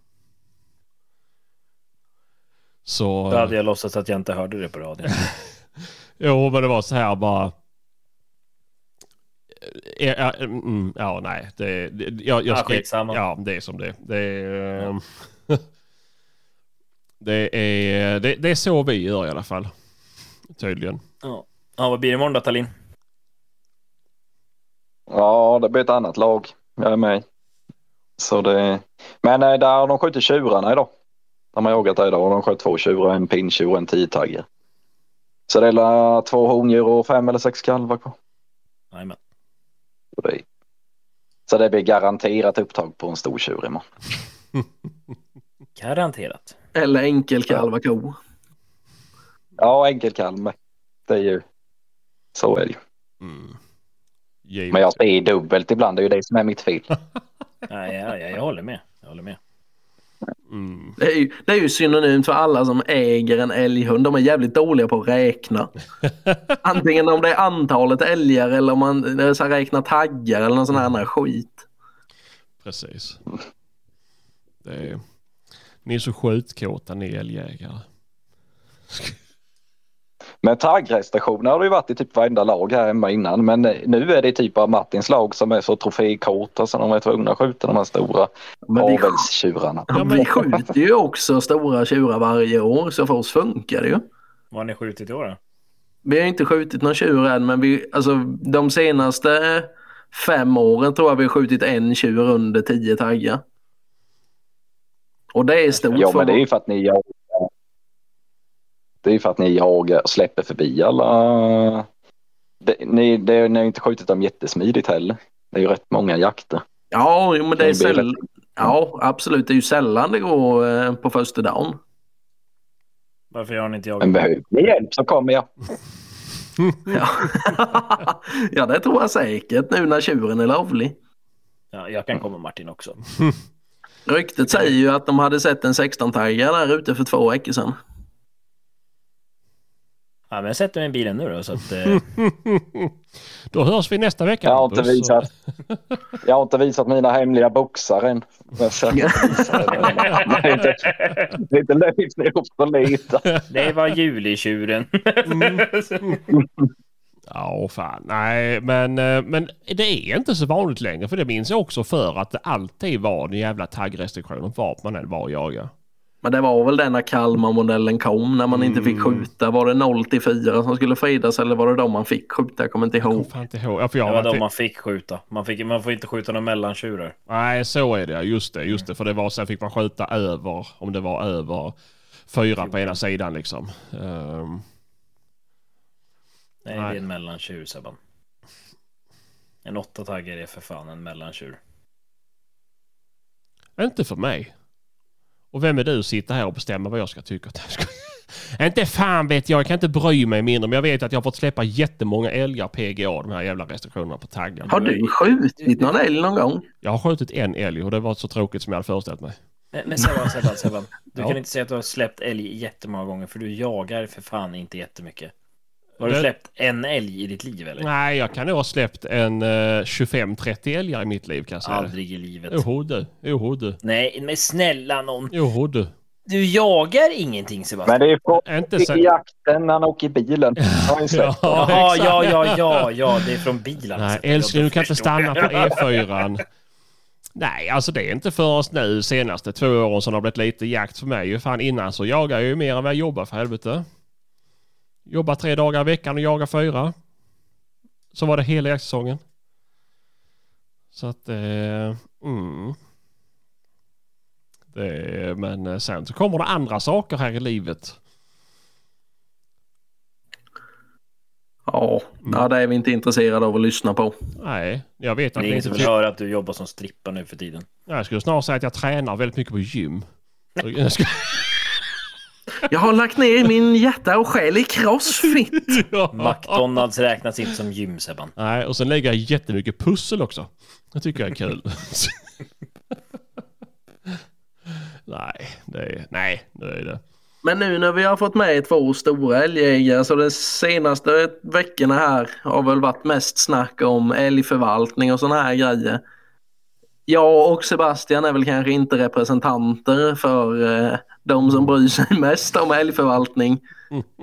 Så... Då hade jag låtsats att jag inte hörde det på radion. Jo, men det var så här bara... Ja, ja, mm, ja nej. Det, det, jag, jag Ja, ska, skitsamma. Ja, det är som det Det är... ehm, det, är det, det är så vi gör i alla fall. Tydligen. Ja, ja vad blir det imorgon då, Tallinn? Ja, det blir ett annat lag. Jag är med. Så det... Men eh, där har de skjutit tjurarna idag. De har jagat där idag och de sköt två tjurar, en pinntjur och en tiotaggare. Så det är två hondjur och fem eller sex kalvar kvar. Jajamän. Så det- blir garanterat upptag på en stor tjur imorgon. Garanterat. Eller enkelkalva ko. Ja, enkelkalv. Det är ju så är det ju. Mm. Men jag säger dubbelt ibland. Det är ju det som är mitt fel. Nej, jag, jag, jag håller med. Jag håller med. Mm. Det är, ju, det är ju synonymt för alla som äger en älghund. De är jävligt dåliga på att räkna. Antingen om det är antalet älgar eller om man så räknar taggar eller någon sån här annan skit. Precis. Det är... Ni är så skjutkåta ni älgjägare. Men taggrestriktioner har det ju varit i typ varenda lag här hemma innan. Men nu är det typ av Martins lag som är så trofékorta så de är tvungna att skjuta de här stora Men vi, avelstjurarna. ja, vi skjuter ju också stora tjurar varje år så för oss funkar det ju. Vad har ni skjutit i år då? Vi har inte skjutit någon tjur än men vi, alltså, de senaste fem åren tror jag vi har skjutit en tjur under tio taggar. Och det är stort Ja för men det är ju för att ni jagar. Det är ju för att ni jagar och släpper förbi alla. Det, ni, det, ni har inte skjutit dem jättesmidigt heller. Det är ju rätt många jakter. Ja, jo, men det är Det blir säll... ja, absolut. Det är ju sällan det går eh, på första dagen. Varför har ni inte Men jagat? behöver ni hjälp så kommer jag. Ja. ja, det tror jag säkert nu när tjuren är lovlig. Ja, jag kan komma Martin också. Ryktet säger ju att de hade sett en 16-taggare där ute för två veckor sedan. Ja, men jag sätter mig i bilen nu då så att... Eh, Då hörs vi nästa vecka. Jag har inte visat. Jag har inte visat mina hemliga boxar än. Men Det är inte, det är inte löjligt för att lita. det var julitjuren. Ja, fan. Nej, men, eh, men det är inte så vanligt längre. För det minns jag också för att det alltid var en jävla taggrestriktion vart man än var och jaga. Men det var väl den när Kalmar-modellen kom när man inte fick Mm. skjuta. Var det 0 till 4 som skulle fridas eller var det de man fick skjuta? Jag kommer inte Jag ihåg. fan inte ihåg. Ja, för jag Det var i- man fick skjuta. Man, fick, man får inte skjuta några mellantjurar. Nej, så är det. Just det. Just det. För det var sen fick man skjuta över, om det var över fyra på ena sidan liksom. Ehm, Nej, Nej. det är en mellantjur Sebban. En åtta taggar är för fan en mellantjur. inte för mig. Och vem är du att sitta här och bestämma vad jag ska tycka? inte fan vet jag. Jag kan inte bry mig mindre. Men jag vet att jag har fått släppa jättemånga älgar PGA. De här jävla restriktionerna på taggen. Har du skjutit någon älg någon gång? Jag har skjutit en älg och det var så tråkigt som jag hade föreställt mig. Men, men Sebban, Sebban, Sebban. Du Ja. kan inte säga att du har släppt älg jättemånga gånger för du jagar för fan inte jättemycket. Har du Det- släppt en älg i ditt liv eller? Nej, jag kan nog ha släppt en eh, 25-30 älgar i mitt liv kan jag säga. Aldrig i livet. Jo du, du, Nej, men snälla någon. jo du. Du jagar ingenting Sebastian. Men det är från Inte så... i jakten när han åker i bilen. Har sett? Ja, Jaha, exakt. ja, ja, ja, ja, det är från bilen. Nej, Så älskling du kan inte stanna på E4. Nej, alltså det är inte förrän nu senaste två åren som det har blivit lite jakt för mig. Fan innan så jagar jag ju mer än vad jag jobbar för helvete. Jobbar tre dagar i veckan och jagar fyra. Så var det hela jaktsäsongen. Så att, eh, mm. Det, men eh, sen så kommer det andra saker här i livet. Ja, ja, det är vi inte intresserade av att lyssna på. Nej, jag vet Det att är ni ingen inte som höra att du jobbar som strippa nu för tiden. Jag skulle snarare säga att jag tränar väldigt mycket på gym. Jag har lagt ner min hjärta och själ i crossfit. McDonalds räknas inte som gym Sebban. Nej, och sen lägger jag jättemycket pussel också. Det tycker jag är kul. nej, det är, nej, det är det. Men nu när vi har fått med två stora älgjägare så de senaste veckorna här har väl varit mest snack om älgförvaltning och sådana här grejer. Jag och Sebastian är väl kanske inte representanter för eh, de som bryr sig mest om älgförvaltning.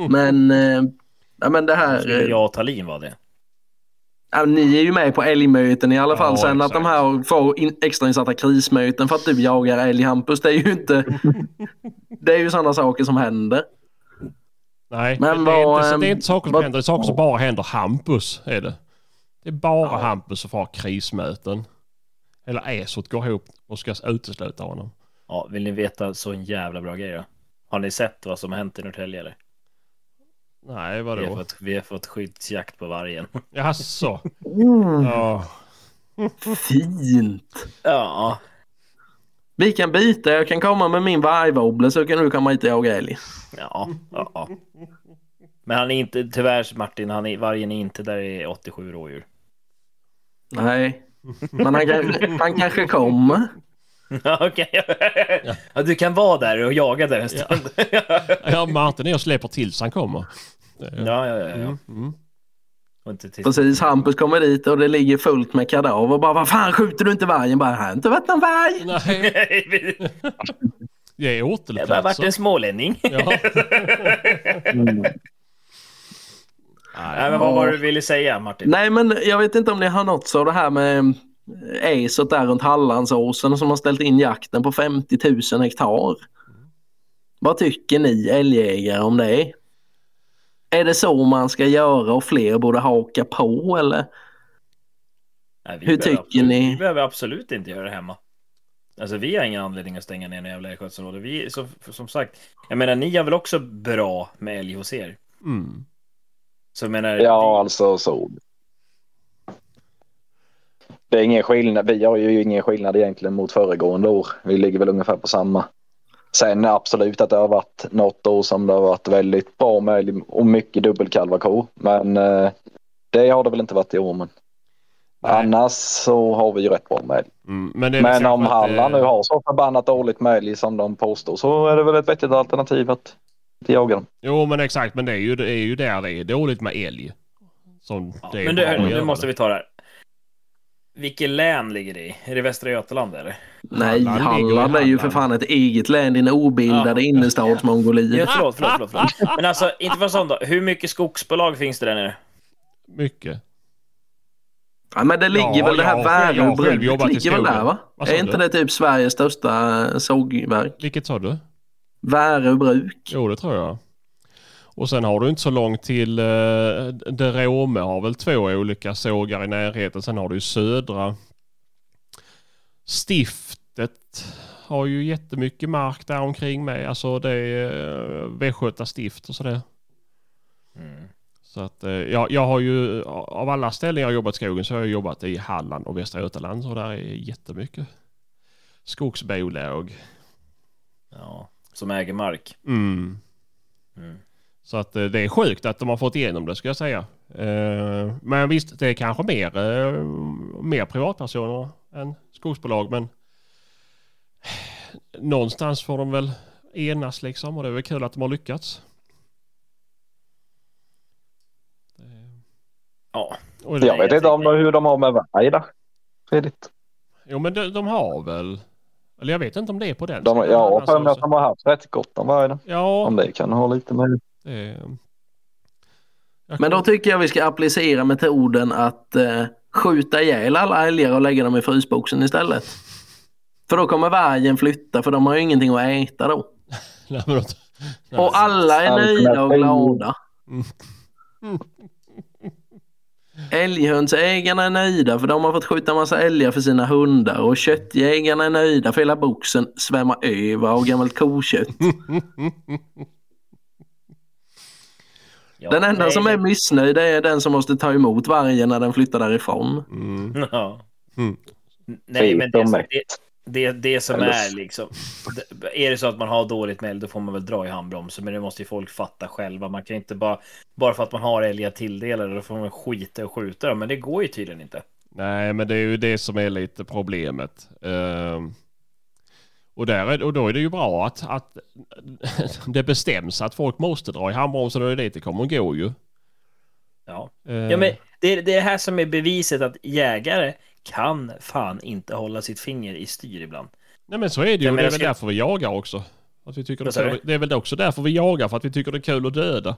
Men, eh, ja, men det här... Skulle eh, jag och Tallin vara det? Ja, ni är ju med på älgmöten i alla fall. Ja, Sen att exakt. de här får in, extrainsatta krismöten för att du jagar älg Hampus, det är ju inte... det är ju sådana saker som händer. Nej, Men det, är vad, inte, så- det är inte saker som vad- händer, det är saker som bara händer Hampus. Är det. det är bara Ja. Hampus som får krismöten. Eller Esot går ihop och ska utesluta honom. Ja, vill ni veta så en jävla bra grej då? Har ni sett vad som har hänt i Norrtälje eller? Nej, Vi har, vadå? fått, vi har fått skyddsjakt på vargen. Jaså? Mm, Ja. Fint! Ja, Vi kan byta. Jag kan komma med min vargwobbler så kan du komma hit och jaga älg. Ja, ja, ja. Men han är inte, tyvärr Martin, han är, vargen är inte där det är 87 rådjur. Nej, men han, kan, han kanske kommer. Ja, Okej. Ja, du kan vara där och jaga där en stund. Ja, Ja, Martin är och släpper till så han kommer. ja, ja. ja, ja. Mm, mm. Precis, Hampus kommer dit och det ligger fullt med kadaver. Och bara, vad fan skjuter du inte vargen? Bara, här har inte varit någon varg. Nej, det är Jag har bara varit en smålänning. Ja. Nej, men vad var det du ville säga Martin? Nej, men jag vet inte om ni har nåtts av det här med Acet där runt Hallandsåsen som har ställt in jakten på 50 000 hektar. Vad tycker ni älgjägare om det? Är det så man ska göra och fler borde haka på eller? Nej, vi Hur tycker absolut, ni? Vi behöver absolut inte göra det hemma. Alltså vi har ingen anledning att stänga ner några jävla älgskötselområde. Vi, som, som sagt, jag menar ni har väl också bra med älg hos er? Mm. Så menar, Ja, alltså så. Det är ingen skillnad. Vi har ju ingen skillnad egentligen mot föregående år. Vi ligger väl ungefär på samma. Sen absolut att det har varit något år som det har varit väldigt bra med och mycket dubbelkalvakor. Men eh, det har det väl inte varit i år. Men Nej. annars så har vi ju rätt bra med. Mm. Men, det Men så om att, Halland eh, nu har så förbannat dåligt med älg som de påstår så är det väl ett vettigt alternativ att jaga dem. Jo men exakt, men det är ju, det är ju där det är dåligt med älg. Som ja, det men att nu måste det. vi ta det här. Vilket län ligger det i? Är det Västra Götaland eller? Nej, Halland Halland är ju för fan ett eget län, din obildade Ja. innerstadsmongoliet. Ja, förlåt, förlåt, förlåt, förlåt. Men alltså, inte för sånt då. Hur mycket skogsbolag finns det där nere? Mycket. Ja, men det ligger Ja, väl det här själv Väröbruket ligger väl där va? Är inte du? det typ Sveriges största sågverk? Vilket sa du? Väröbruk. Jo det tror jag. Och sen har du inte så långt till uh, Derome har väl två olika sågar i närheten. Sen har du ju södra stiftet har ju jättemycket mark där omkring mig. Alltså det är uh, Västgöta stift och sådär. Mm. Så att eh, jag, jag har ju av alla ställen jag har jobbat i skogen så har jag jobbat i Halland och Västra Götaland. Så där är jättemycket skogsbolag. Ja, som äger mark. Mm. Mm. Så att eh, det är sjukt att de har fått igenom det ska jag säga. Eh, Men visst, det är kanske mer, eh, mer privatpersoner än skogsbolag. Men någonstans får de väl enas liksom och det är väl kul att de har lyckats. Ja, Och det, Jag vet inte om hur de har med varg där. Fredrik. Jo men de, de har väl, eller jag vet inte om det är på den. De, har Alltså, för mig att de har haft rätt gott om varg. Ja, Om det kan ha lite med. Det, jag Men då tycker jag vi ska applicera metoden att eh, skjuta ihjäl alla älgar och lägga dem i frysboxen istället. För då kommer vargen flytta för de har ju ingenting att äta då. Nej, men de- nej. Och alla är nöjda och glada. Mm. Älghönsägarna är nöjda för de har fått skjuta massa älgar för sina hundar och köttjägarna är nöjda för hela boxen svämmar över av gammalt kokött. ja Den enda nej, som är missnöjd är den som måste ta emot vargen när den flyttar därifrån. Mm. Ja. Mm. Nej, men det, mätt. det, det, det som är liksom. det- Är det så att man har dåligt med älg då får man väl dra i handbromsen. Men det måste ju folk fatta själva. Man kan inte bara, bara för att man har älgar tilldelade då får man skita och skjuta dem. Men det går ju tydligen inte. Nej, men det är ju det som är lite problemet. Ehm, och, där är, och då är det ju bra att, att det bestäms att folk måste dra i handbromsen och det är dit det kommer att gå ju. Ja, Ehm, ja men det, är det är det här som är beviset att jägare kan fan inte hålla sitt finger i styr ibland. Nej men så är det ju. Och det är väl ska- därför vi jagar också. Att vi tycker det, är kul. det är väl också därför vi jagar, för att vi tycker det är kul att döda.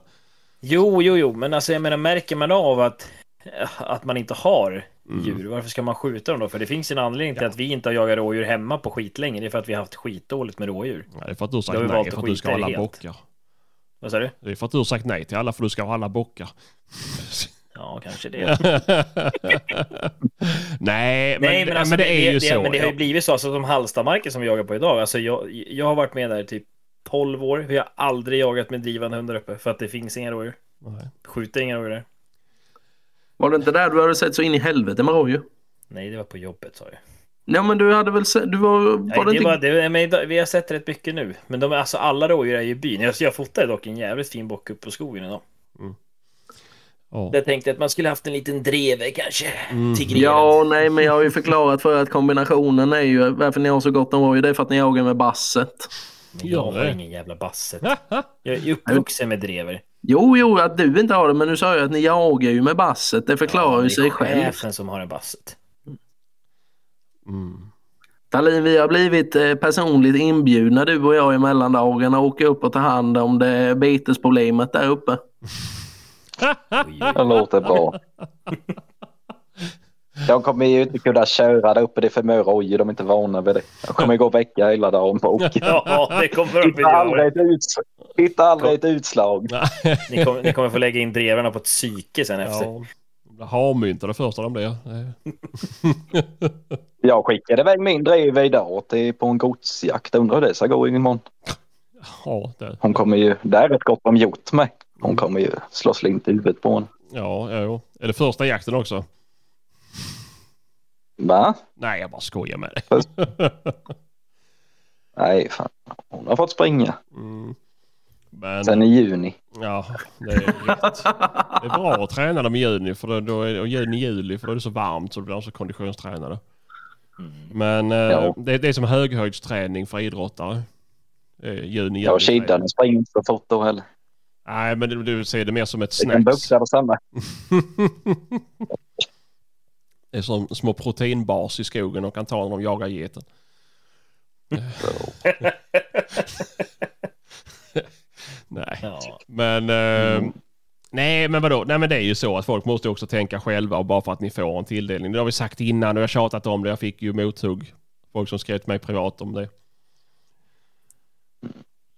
Jo, jo, jo, men alltså jag menar märker man av att, att man inte har Mm. djur, varför ska man skjuta dem då? För det finns en anledning till att vi inte har jagat rådjur hemma på skitlänge. Det är för att vi har haft skitdåligt med rådjur. Nej, det är för att du har sagt har nej, för att att du ska ha alla det helt. bockar. Vad sa du? Det är för att du har sagt nej till alla för du ska ha alla bockar. Ja, kanske det. nej, men, Nej, men, alltså, men det är ju så. Men det har ju ja. blivit så, alltså, som Hallstamarken som vi jagar på idag. Alltså, jag, jag har varit med där i typ 12 år. Vi har aldrig jagat med drivande hundar uppe för att det finns inga rådjur. Nej. Skjuter inga rådjur där. Var det inte där du hade sett så in i helvete med rådjur? Nej, det var på jobbet sa jag. Ja men du hade väl sett, du var, var Nej, det det inte... var, det, men vi har sett rätt mycket nu. Men de, är- alltså, alla rådjur är ju i byn. Jag, jag fotade dock en jävligt fin bock upp på skogen idag. Ja. Jag tänkte att man skulle haft en liten dreve kanske. Mm. Ja, nej men jag har ju förklarat för att kombinationen är ju varför ni har så gott om rådjur. Det är för att ni jagar med basset. Men jag har ingen jävla basset. Jag är uppvuxen med drever. Jo, jo, att du inte har det, men du sa ju att ni jagar ju med basset. Det förklarar Ja, ju det är sig själv. chefen som har en basset. Mm. Tallin, vi har blivit eh, personligt inbjudna du och jag i mellandagarna och åka upp och ta hand om det betesproblemet där uppe. Det låter bra. Jag kommer ju inte kunna köra där uppe. Det är för mycket rådjur. De är inte vana vid det. Jag kommer gå vecka hela dagen på åker. Ja, det kommer de aldrig ett, uts hitta aldrig ett utslag. Ni kommer, ni kommer få lägga in drevarna på ett psyke sen efter. Ja. Harmynta det första de blir. Det- Jag skickade iväg min drev idag till, på en godsjakt. Undrar hur det ska gå imorgon. Ja, det. Hon kommer ju, det är ett gott om gjort med. Hon kommer ju slå slint i huvudet på henne. Ja, ja, jo. Är det första jakten också? Va? Nej, jag bara skojar med dig. Nej, fan. Hon har fått springa Mm. Men, sen i juni. ja, det är rätt. Det är bra att träna dem i juni, för då, då är, och juni, juli, för då är det så varmt så då blir de så konditionstränade. Mm. Men eh, Ja. det, det är som höghöjdsträning för idrottare. Juni, juli. Jag och Kiddan springer inte så fort då heller. Nej, men du, du ser det mer som ett snacks. buxa och samma. det är som små proteinbars i skogen och kan ta när de jagar geten. Nej, Ja. men... eh, Mm. Nej, men vadå? Nej, men det är ju så att folk måste också tänka själva och bara för att ni får en tilldelning. Det har vi sagt innan och jag tjatat om det. Jag fick ju mothugg. Folk som skrev till mig privat om det.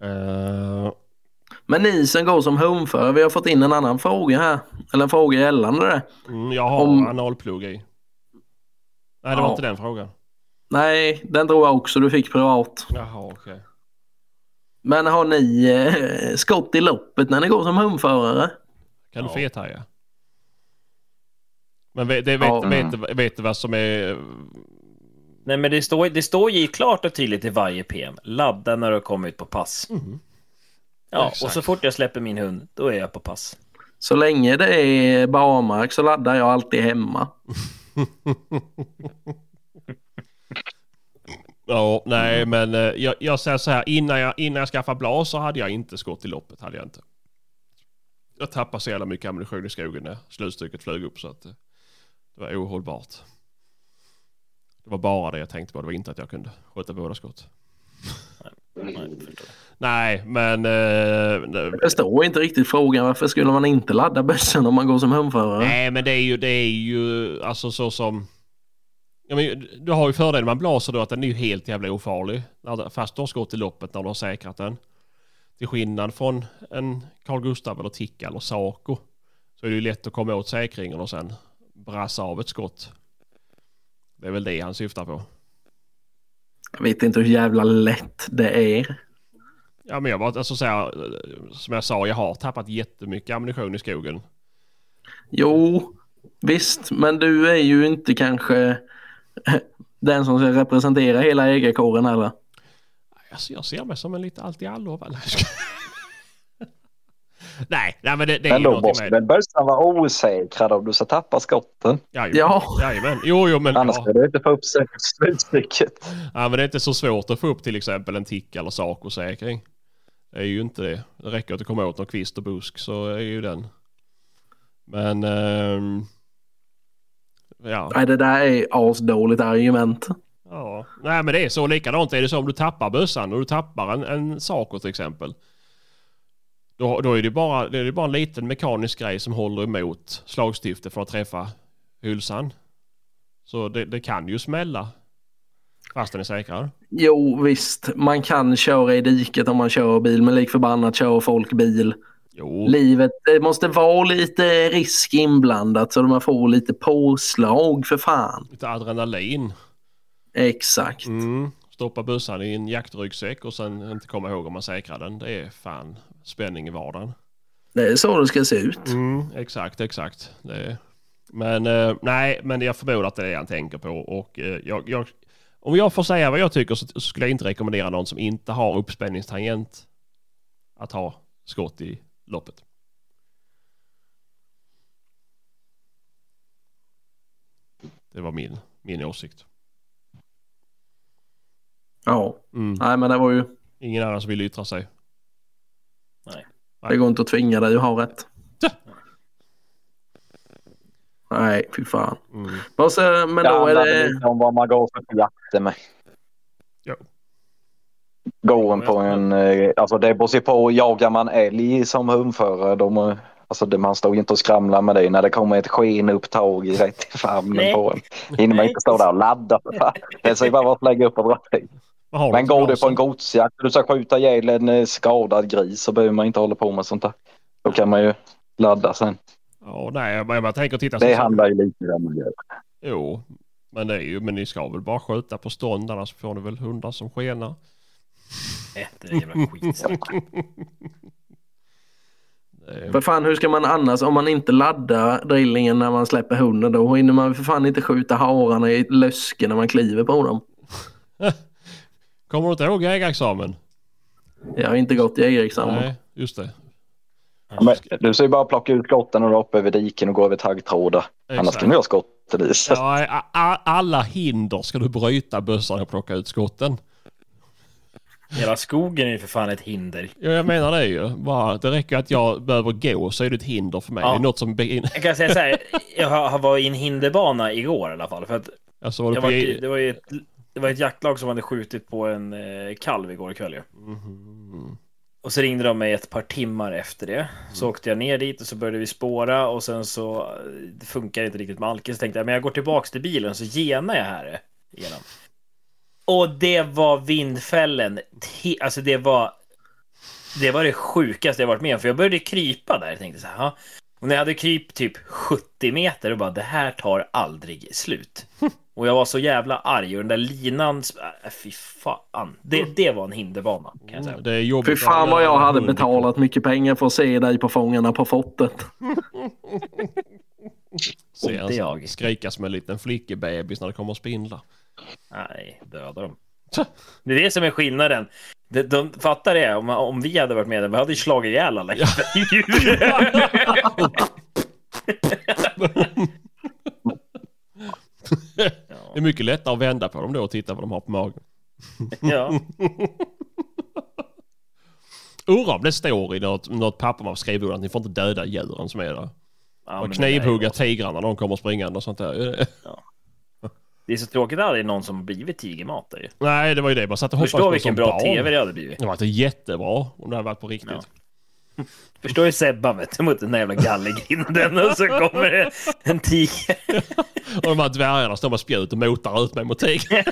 Eh, Men ni som går som humförare, vi har fått in en annan fråga här. Eller en fråga gällande det. mm, jag har Om- analplugg i. Nej, det var Ja. inte den frågan. Nej, den tror jag också du fick privat. Jaha, okej. Men har ni eh, skott i loppet när ni går som humförare? Kan du Ja. fethaja? Men vet, det, vet, Ja. vet, vet, vet du vad som är... Nej, men det står, det står ju klart och tydligt i varje PM. Ladda när du har kommit på pass. Mm. Ja, Exakt. och så fort jag släpper min hund, då är jag på pass. Så länge det är barmark så laddar jag alltid hemma. ja, nej, men eh, jag, jag säger så här. Innan jag, innan jag skaffade blad så hade jag inte skott i loppet. Hade jag inte. Jag tappade så jävla mycket ammunition i skogen när slutstycket flög upp så att eh, det var ohållbart. Det var bara det jag tänkte på. Det var inte att jag kunde skjuta båda skott. Nej. Nej, men... Eh, Jag förstår inte riktigt frågan. Varför skulle man inte ladda bössan om man går som humförare? Nej, men det är ju, det är ju alltså så som... Ja, men, du har ju fördelen med blaser då att den är ju helt jävla ofarlig. Fast du har skott i loppet när du har säkrat den. Till skillnad från en Carl Gustav eller Ticka eller Saco. Så är det ju lätt att komma åt säkringen och sen brassa av ett skott. Det är väl det han syftar på. Jag vet inte hur jävla lätt det är. Ja men jag var alltså så här, som jag sa, jag har tappat jättemycket ammunition i skogen. Jo, visst, men du är ju inte kanske den som ska representera hela ägarkåren heller. Alltså jag ser mig som en lite allt i allo. Nej, nej, men det, det är Men ju då någonting måste med väl bössan vara osäkrad om du ska tappa skotten. Jajamän. Ja. Jajamän. Jo, jo, men, Annars ja. ska du inte få upp slutstycket. ja, men det är inte så svårt att få upp till exempel en tick eller sakosäkring. Det är ju inte det. Det räcker att du kommer åt någon kvist och busk så är ju den. Men... ehm, ja. Nej, det där är asdåligt argument. ja. Nej men det är så. Likadant är det så om du tappar bössan och du tappar en, en sako till exempel. Då, då är det bara, det är bara en liten mekanisk grej som håller emot slagstiftet för att träffa hylsan. Så det, det kan ju smälla. Fast den är säkrad. Jo, visst, man kan köra i diket om man kör bil, men lik förbannat kör folk bil. Jo. Livet, det måste vara lite risk inblandat så man får lite påslag för fan. Lite adrenalin. Exakt. Mm. Stoppa bössan i en jaktryggsäck och sen inte komma ihåg om man säkrar den. Det är fan spänning i vardagen. Det är så det ska se ut. Mm, exakt, exakt. Är... Men eh, nej, men jag förmodar att det är det han tänker på. Och eh, jag, jag, Om jag får säga vad jag tycker så skulle jag inte rekommendera någon som inte har uppspänningstangent att ha skott i loppet. Det var min, min åsikt. Ja, Mm. nej men det var ju, Ingen annan som vill yttra sig. det går inte att tvinga dig att ha rätt. Tja. Nej, fy fan. Mm. Och så, men Det då är det... lite om vad man går för på jakten med. Ja. Går en på en, eh, alltså det beror sig på, jagar man älg som hundförare, de, eh, alltså det, man står ju inte och skramlar med det när det kommer ett skenupptag rätt i famnen Nej. på en. Hinner man inte stå där och ladda för fan. Det är så bara att lägga upp och dra Men går du på en godsjakt och du ska skjuta ihjäl en eh, skadad gris så behöver man inte hålla på med sånt där. Då kan man ju ladda sen. Ja, nej, men jag tänker titta. Det så- handlar ju lite om gör. Jo, men det är ju, men ni ska väl bara skjuta på stånd annars får ni väl hundar som skenar. Nej, det är jävla skit. Det- För fan, hur ska man annars, om man inte laddar drillingen när man släpper hunden, då hinner man för fan inte skjuta hararna i lösken när man kliver på dem. Kommer du inte ihåg jägarexamen? Jag har inte gått i jägarexamen. Nej, just det. Men, du ska ju bara plocka ut skotten och upp över diken och gå över taggtrådar. Annars kan du ha skottet i. Ja, alla hinder ska du bryta bössan och plocka ut skotten. Hela skogen är ju för fan ett hinder. Ja, jag menar det ju. Bara, det räcker att jag behöver gå så är det ett hinder för mig. Ja. Det är något som... Jag kan säga så här, jag varit i en hinderbana igår i alla fall. För att Alltså, var jag var, det, var ju ett, det var ett jaktlag som hade skjutit på en eh, kalv igår kväll ju. Mhm. Och så ringde de mig ett par timmar efter det. Så åkte jag ner dit och så började vi spåra och sen så eh, det funkar inte riktigt med alken. Så tänkte jag, men jag går tillbaks till bilen så genar jag här igenom. Och det var vindfällen. Alltså det var det var det sjukaste jag varit med om. För jag började krypa där. Jag tänkte så här. Och när jag hade krypt typ 70 meter och bara det här tar aldrig slut. Och jag var så jävla arg och den där linan, äh, fy fan. Det, det var en hinderbana kan jag säga. Det är jobbigt. Fy fan vad jag hade Mm. betalat mycket pengar för att se dig på Fångarna på fortet. Se en jag. skrika som en liten flickebebis när det kommer spindlar. Nej, döda dem. Det är det som är skillnaden. De, de fattar det, om, om vi hade varit med, vi hade ju slagit ihjäl alla djur. Det är mycket lättare att vända på dem då och titta vad de har på magen. ja. Undrar om det står i något, något papper man skriver att ni får inte döda djuren som är där. Ja, och knivhugga tigrarna när de kommer springande och sånt där. Det är så tråkigt att det är någon som blivit tigermat ju. Nej, det var ju det. Man satt och hoppades Förstå på vilken som bra barn. tv det hade blivit. Det var inte jättebra om det hade varit på riktigt. Ja. Förstår ju Sebba vet du, mot den där jävla gallergrinden och så kommer det en tiger. Och de här dvärgarna står med spjut och motar ut mig mot tigern.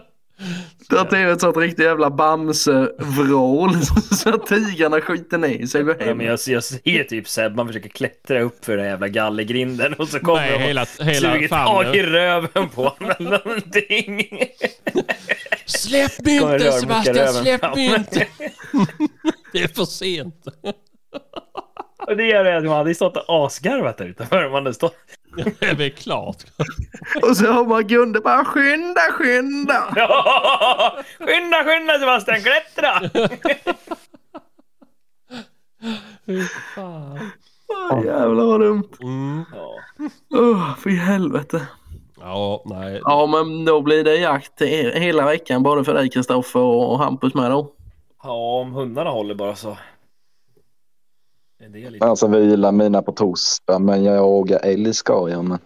Det till ett sånt riktigt jävla Bamse-vrål så att tigrarna skiter ner sig och går Ja, men jag, jag ser typ Sebban försöker klättra upp för den här jävla gallergrinden och så kommer Nej, de och hela, hela suger tag i röven på honom någonting. Släpp mynten rörmokar Sebastian, släpp fram. mynten! Det är för sent. Och det gör det att man hade stått och asgarvat där utanför. Man hade stått... Det är väl klart. Och så har man Gunde bara skynda, skynda. skynda, skynda Sebastian, klättra! Fy fan. Åh, jävlar vad dumt. Mm. Ja. Åh, fy helvete. Ja, nej. Ja, men då blir det jakt he- hela veckan både för dig Kristoffer och Hampus med då. ja, om hundarna håller bara så. Är Det lite... Alltså vila mina på torsdag, men jag jagar älg ska jag. Men...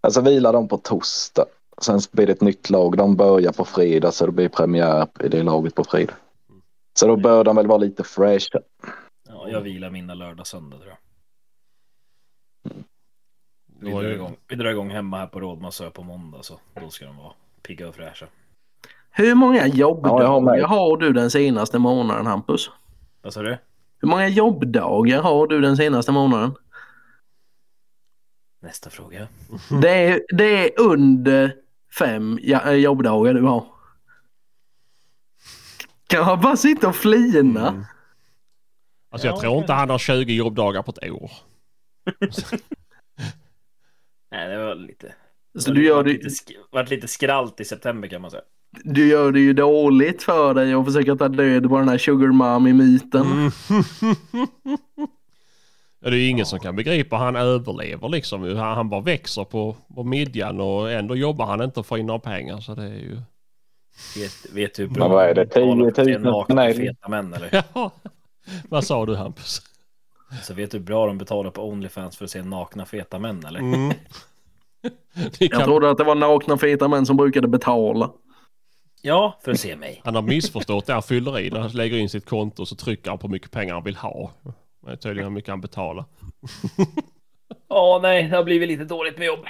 Alltså vila dem på torsdag. Sen blir det ett nytt lag. De börjar på fredag så det blir premiär i det laget på fredag. Så då bör de väl vara lite fresh. Ja, jag vilar mina lördag söndag tror jag. Vi Då är drar, det- igång, vi drar igång hemma här på Rådmansö på måndag så då ska de vara pigga och fräscha. Hur många Ja, jag har har du den senaste månaden Hampus? Vad sa du? Hur många jobbdagar har du den senaste månaden? Nästa fråga. Det är, det är under fem eh, jobbdagar du har. Kan man bara sitta och flina? Mm. Alltså jag Ja, tror inte han har 20 jobbdagar på ett år. Nej, det var lite... Så du gör, det, lite, lite skralt i september kan man säga. Du gör det ju dåligt för dig och försöker ta död på den här sugar mommy-myten. Mm. ja, det är ju ingen som kan begripa han överlever liksom. Han, han bara växer på, på midjan och ändå jobbar han inte och får in några pengar. Så det är ju... Vet, vet du hur Men vad är det, betalar för att se 10 000 nakna nej. feta män eller? Ja. Vad sa du Hampus? Så vet du hur bra de betalar på Onlyfans för att se nakna feta män eller? Mm. Det Jag kan... trodde att det var nakna feta män som brukade betala. Ja, för att se mig. Han har missförstått det han fyller i. När han lägger in sitt konto så trycker han på hur mycket pengar han vill ha. Det är tydligen hur mycket han betalar. Ja, nej, det har blivit lite dåligt med jobb.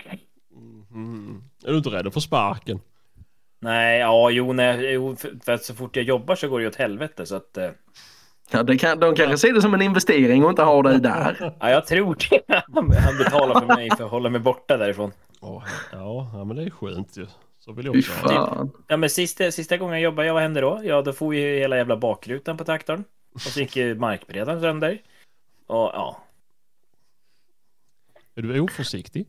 Mm. Är du inte rädd få sparken? Nej, ja, jo, nej, jo, för, för att så fort jag jobbar så går det ju åt helvete så att... eh, Ja, det kan, de kanske ser det som en investering och inte har dig där. Ja, jag tror det. Han betalar för mig för att hålla mig borta därifrån. Ja, ja, men det är skönt ju. Så vill jag också ha. fan. Ja, men sista, sista gången jag jobbade, ja, vad hände då? Ja, då får ju hela jävla bakrutan på traktorn. Och så gick ju markberedaren sönder. Och ja, Är du oförsiktig?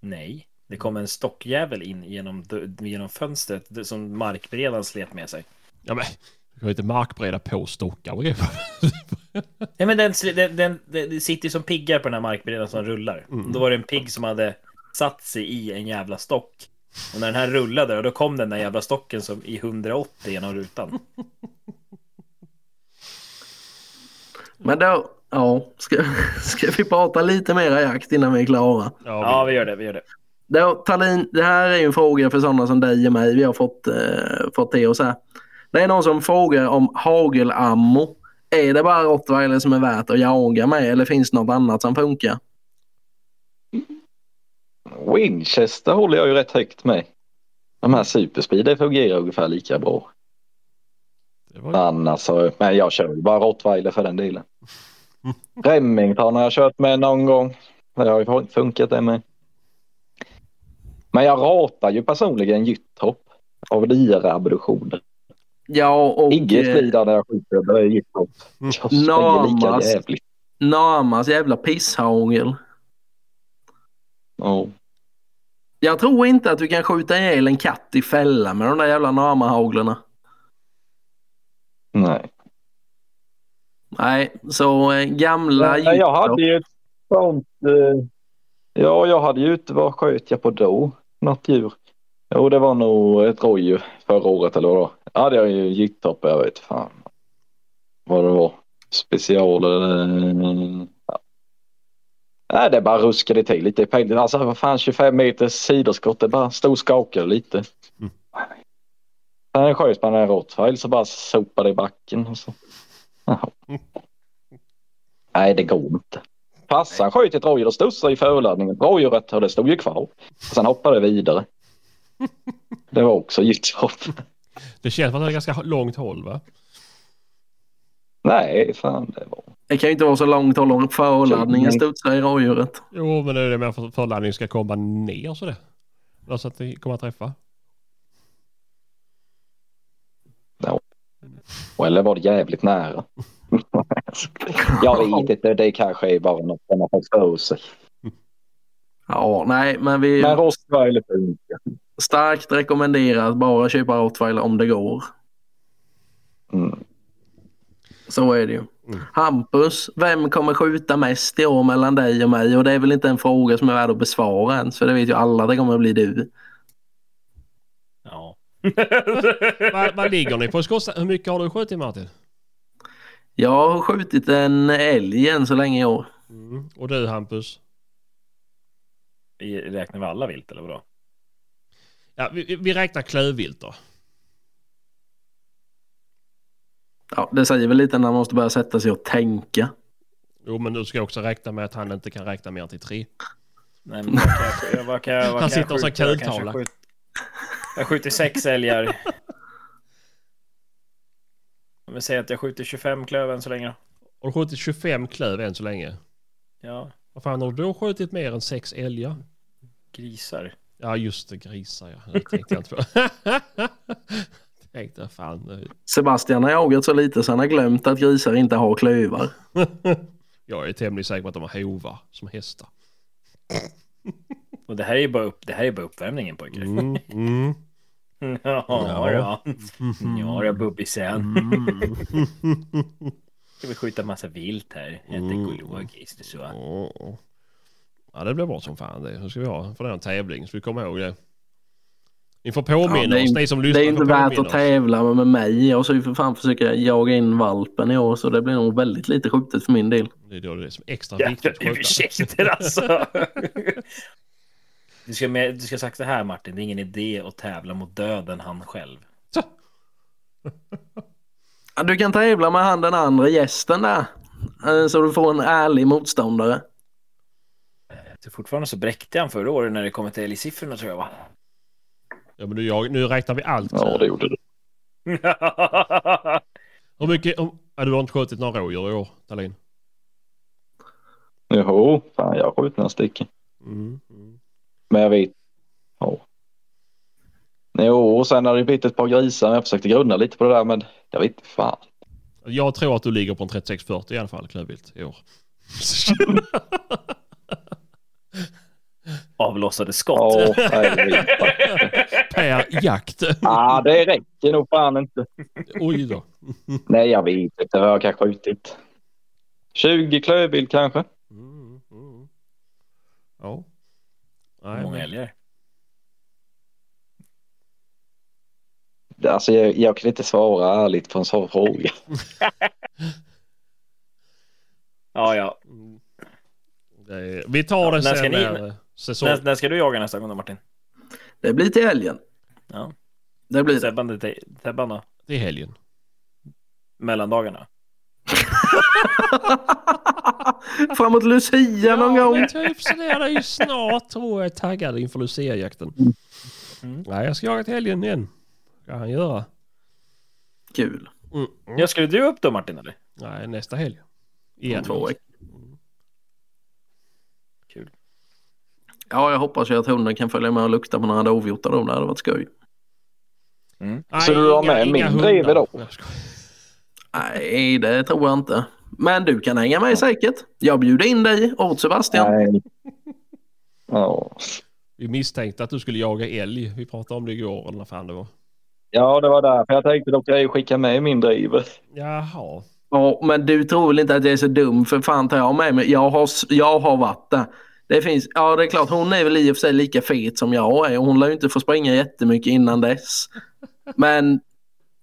nej. Det kom en stockjävel in genom, genom fönstret som markberedaren slet med sig. Ja, men du kan ju inte markbereda på stockar och. Nej men den, den, den, den, sitter ju som piggar på den här markberedaren som rullar. Mm. Då var det en pigg som hade satt sig i en jävla stock. Och när den här rullade, då kom den där jävla stocken som i 180 genom rutan. Men då, ja, ska, ska vi prata lite mera jakt innan vi är klara? Ja, vi gör det, vi gör det. Då, Tallin, det här är ju en fråga för sådana som dig och mig. Vi har fått, eh, fått till oss här. Det är någon som frågar om hagelammo. Är det bara rottweiler som är värt att jaga med eller finns det något annat som funkar? Winchester håller jag ju rätt högt med. De här superspeed det fungerar ungefär lika bra. Det var ju... Annars så, men jag kör ju bara rottweiler för den delen. Remington har jag kört med någon gång. Det har ju funkat det med. Men jag ratar ju personligen gyttropp av lierabduktioner. Ja, och Inget eh, blir där när jag skjuter det är springer lika Namas. jävligt. Namas jävla pisshagel. Ja. Jag tror inte att du kan skjuta ihjäl en katt i fälla med de där jävla Namahaglarna. Nej. Nej, så eh, gamla Nej, jag hade ju ett sånt. Eh, ja, jag hade ju inte, vad sköt jag på då? Något djur. Jo, det var nog ett rådjur förra året eller vad det var. Ja, det är ju gyttopp, jag vet fan. Vad det var. Special eller... Nej, det bara ruskade till lite i pejlen. Alltså vad fan 25 meters sidoskott, det bara stod skakade lite. Mm. Sen sköt man en rottweil så bara sopade i backen och så. Jaha. Nej, det går inte. Farsan sköt ett rådjur och studsade i förladdningen. Rådjuret och det stod ju kvar. Sen hoppade det vidare. Det var också gyttropp. Det känns som att det är ganska långt håll va? Nej, fan det var. Det kan ju inte vara så långt håll om förladdningen studsar i rådjuret. Jo, men det är det med att förladdningen ska komma ner så det. Så att det kommer att träffa. Eller var det jävligt nära? jag vet inte, det kanske är bara något man har fått för sig. Ja, nej, men vi Men rottweiler funkar. starkt rekommenderar att bara köpa rottweiler om det går. Mm. Så är det ju. Mm. Hampus, vem kommer skjuta mest i år mellan dig och mig? Och det är väl inte en fråga som är värd att besvara ens, för det vet ju alla det kommer att bli du. Ja. Vad, ligger ni på skottsam? Hur mycket har du skjutit Martin? Jag har skjutit en älg än så länge i år. Mm. Och du Hampus? Räknar vi alla vilt eller vadå? Ja, vi, vi räknar klövvilt då. Ja, det säger väl lite när man måste börja sätta sig och tänka. Jo, men du ska också räkna med att han inte kan räkna mer än till tre. Nej, men jag, vad kan jag, vad Han kan jag sitter? Jag kanske kultavla. skjut- Jag skjuter sex älgar. Om vi säger att jag skjuter 25 klöv än så länge då. Har du skjutit 25 klöv än så länge? Ja, Vad fan har du då skjutit mer än sex älgar? grisar. Ja, just det, grisar ja. Det tänkte jag inte på. tänkte fan. Sebastian har jagat så lite så han har glömt att grisar inte har klövar. Jag är tämligen säker på att de har hovar som hästar. Och det här är ju bara, upp, det här är bara uppvärmningen pojkar. Mm, mm. Ja, ja. Ja, då bubbisen. Mm. Ska vi skjuta massa vilt här? Helt Mm. ekologiskt och så. Ja. Det blir bra som fan det. Hur ska vi ha för den här tävling? Så vi kommer ihåg det. Ni får påminna Ja, det är oss, inte- ni som Det lyssnar är inte värt att tävla med mig. Jag ska ju för fan försöka jaga in valpen i år så det blir nog väldigt lite skjutet för min del. Det är då det är som extra Ja, viktigt att skjuta. ursäkter alltså. Du ska, med, du ska sagt så här Martin, det är ingen idé att tävla mot döden han själv. Ja, Du kan tävla med han den andra gästen där. Eh, Så du får en ärlig motståndare. Så fortfarande så bräckte han förra året när det kommer till älgsiffrorna tror jag va? Ja, men nu, jag, nu räknar vi allt. Ja, det gjorde du. Hur mycket... Om, ja, du har inte skjutit några rådjur i år, Dahlin? Jo, fan jag har skjutit några stycken. Mm. Mm. Men jag vet. Ja. Jo, och sen har det blivit ett par grisar. Jag försökte grunna lite på det där, men jag vet inte fan. Jag tror att du ligger på en 36-40 i alla fall, klövvilt, i år. Avlossade skott. Ja, inte. per jakt. ah, det räcker nog fan inte. Oj då. Nej, jag vet inte jag kan skjutit. 20 klövvilt kanske. Mm, mm. Ja. Hur många älgar? Alltså, jag, jag kan inte svara ärligt på en sån fråga. Ja, ja. Det är, vi tar det När ska sen ni- säsong... När, när ska du jaga nästa gång då Martin? Det blir till helgen. Ja. Det blir. Sebban, det- Sebban då? Det är helgen. Mellandagarna? Framåt Lucia någon ja, gång. typ sådär. Det är ju snart tror jag. Taggad inför Lucia-jakten. Mm. Nej, jag ska jaga till helgen igen. Ska han göra. Kul. Mm. Mm. Ja, skulle du upp då Martin eller? Nej, nästa helg. Om Igen. två veckor. Ja, jag hoppas ju att hunden kan följa med och lukta på några dovhjortar då. Det hade varit skoj. Mm. Nej, Så du har med min driver då? Nej, det tror jag inte. Men du kan hänga med säkert. Jag bjuder in dig åt Sebastian. Nej. Ja. Vi misstänkte att du skulle jaga älg. Vi pratade om det igår eller fan det var. ja, det var därför jag tänkte kan jag ju skicka med min driver. Jaha. Ja, men du tror väl inte att jag är så dum för fan tar jag med mig. Jag har, jag har varit där. Det finns, ja det är klart hon är väl i och för sig lika fet som jag är. Hon lär ju inte få springa jättemycket innan dess. Men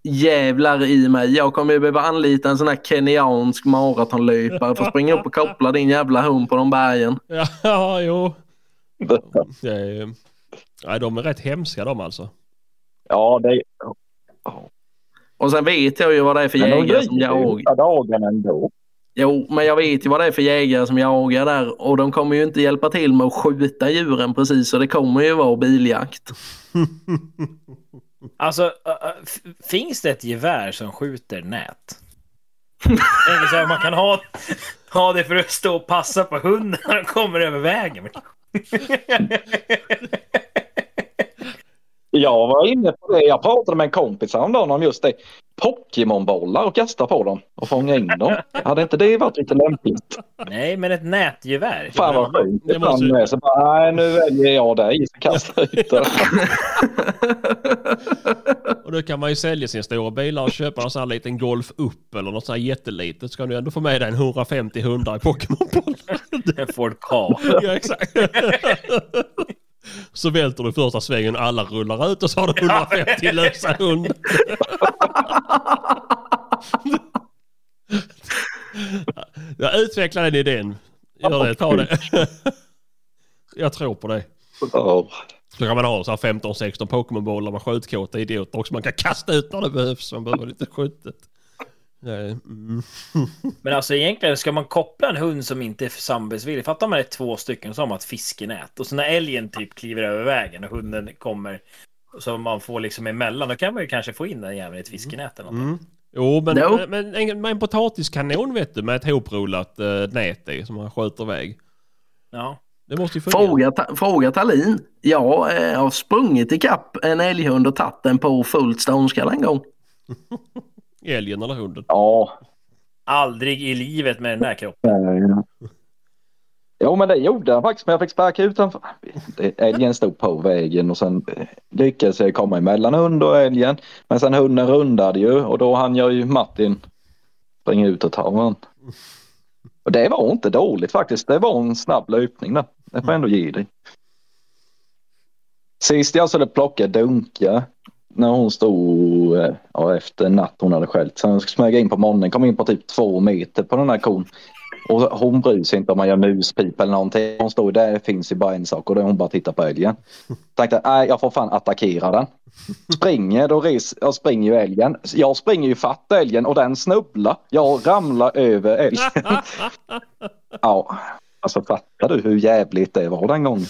jävlar i mig. Jag kommer ju behöva anlita en sån här kenyansk maratonlöpare för att springa upp och koppla din jävla hund på de bergen. Ja, jo. Det är, nej, de är rätt hemska de alltså. Ja, det Och sen vet jag ju vad det är för jägare som jagar. hela dagen ändå. Jo, men jag vet ju vad det är för jägare som jagar där och de kommer ju inte hjälpa till med att skjuta djuren precis så det kommer ju vara biljakt. Alltså, finns det ett gevär som skjuter nät? Tänker så här, man kan ha, ha det för att stå och passa på hunden när de kommer över vägen. Jag var inne på det. Jag pratade med en kompis häromdagen om just det. Pokémonbollar och kasta på dem och fånga in dem. Hade inte det varit lite lämpligt? Nej, men ett nätgevär. Fan vad sjukt. Det Det måste med. Så bara, nej nu väljer jag dig. Så kasta ut det. Och då kan man ju sälja sin stora bilar och köpa en sån här liten Golf upp eller något sånt här jättelitet. Så kan du ändå få med dig en 150 hundar i Pokémon-bollar. En Ford Ka. ja, exakt. Så välter du första svängen och alla rullar ut och så har du 150 lösa hundar. Jag utvecklar den idén. Gör det, ta det. Jag tror på det. Så kan man ha så här 15-16 Pokémon-bollar med skjutkåta idioter också. Man kan kasta ut när det behövs. Man behöver lite skjutet. Nej, Mm. Men alltså egentligen ska man koppla en hund som inte är samarbetsvillig. Fatta om man är två stycken som har ett fiskenät. Och så när älgen typ kliver över vägen och hunden kommer. Så man får liksom emellan. Då kan man ju kanske få in den jäveln i ett fiskenät eller något. Mm. Jo, men, Jo. men en, en potatiskanon vet du med ett hoprullat uh, nät i som man skjuter iväg. Ja. Det måste ju fungera. Fråga, Ta- fråga Tallin. Jag eh, har sprungit ikapp en älghund och tagit den på fullt ståndskall en gång. Älgen eller hunden. Ja. Aldrig i livet med den där kroppen. Jo men det gjorde han faktiskt men jag fick sparka ut den. Älgen stod på vägen och sen eh, lyckades jag komma emellan hund och älgen. Men sen hunden rundade ju och då hann jag ju Martin springa ut och ta honom. Och det var inte dåligt faktiskt. Det var en snabb löpning där. Det får jag ändå ge dig. Sist jag skulle plocka Dunka när hon stod eh, ja, efter natt hon hade skällt. Sen smög jag in på morgonen, kom in på typ två meter på den här kon. Och hon bryr sig inte om man gör muspip eller någonting. Hon står där, finns ju bara en sak och då hon bara tittar på älgen. Tänkte, nej jag får fan attackera den. Springer, då res, jag springer ju älgen. Jag springer ju fatt älgen och den snubblar. Jag ramlar över älgen. ja, alltså fattar du hur jävligt det var den gången?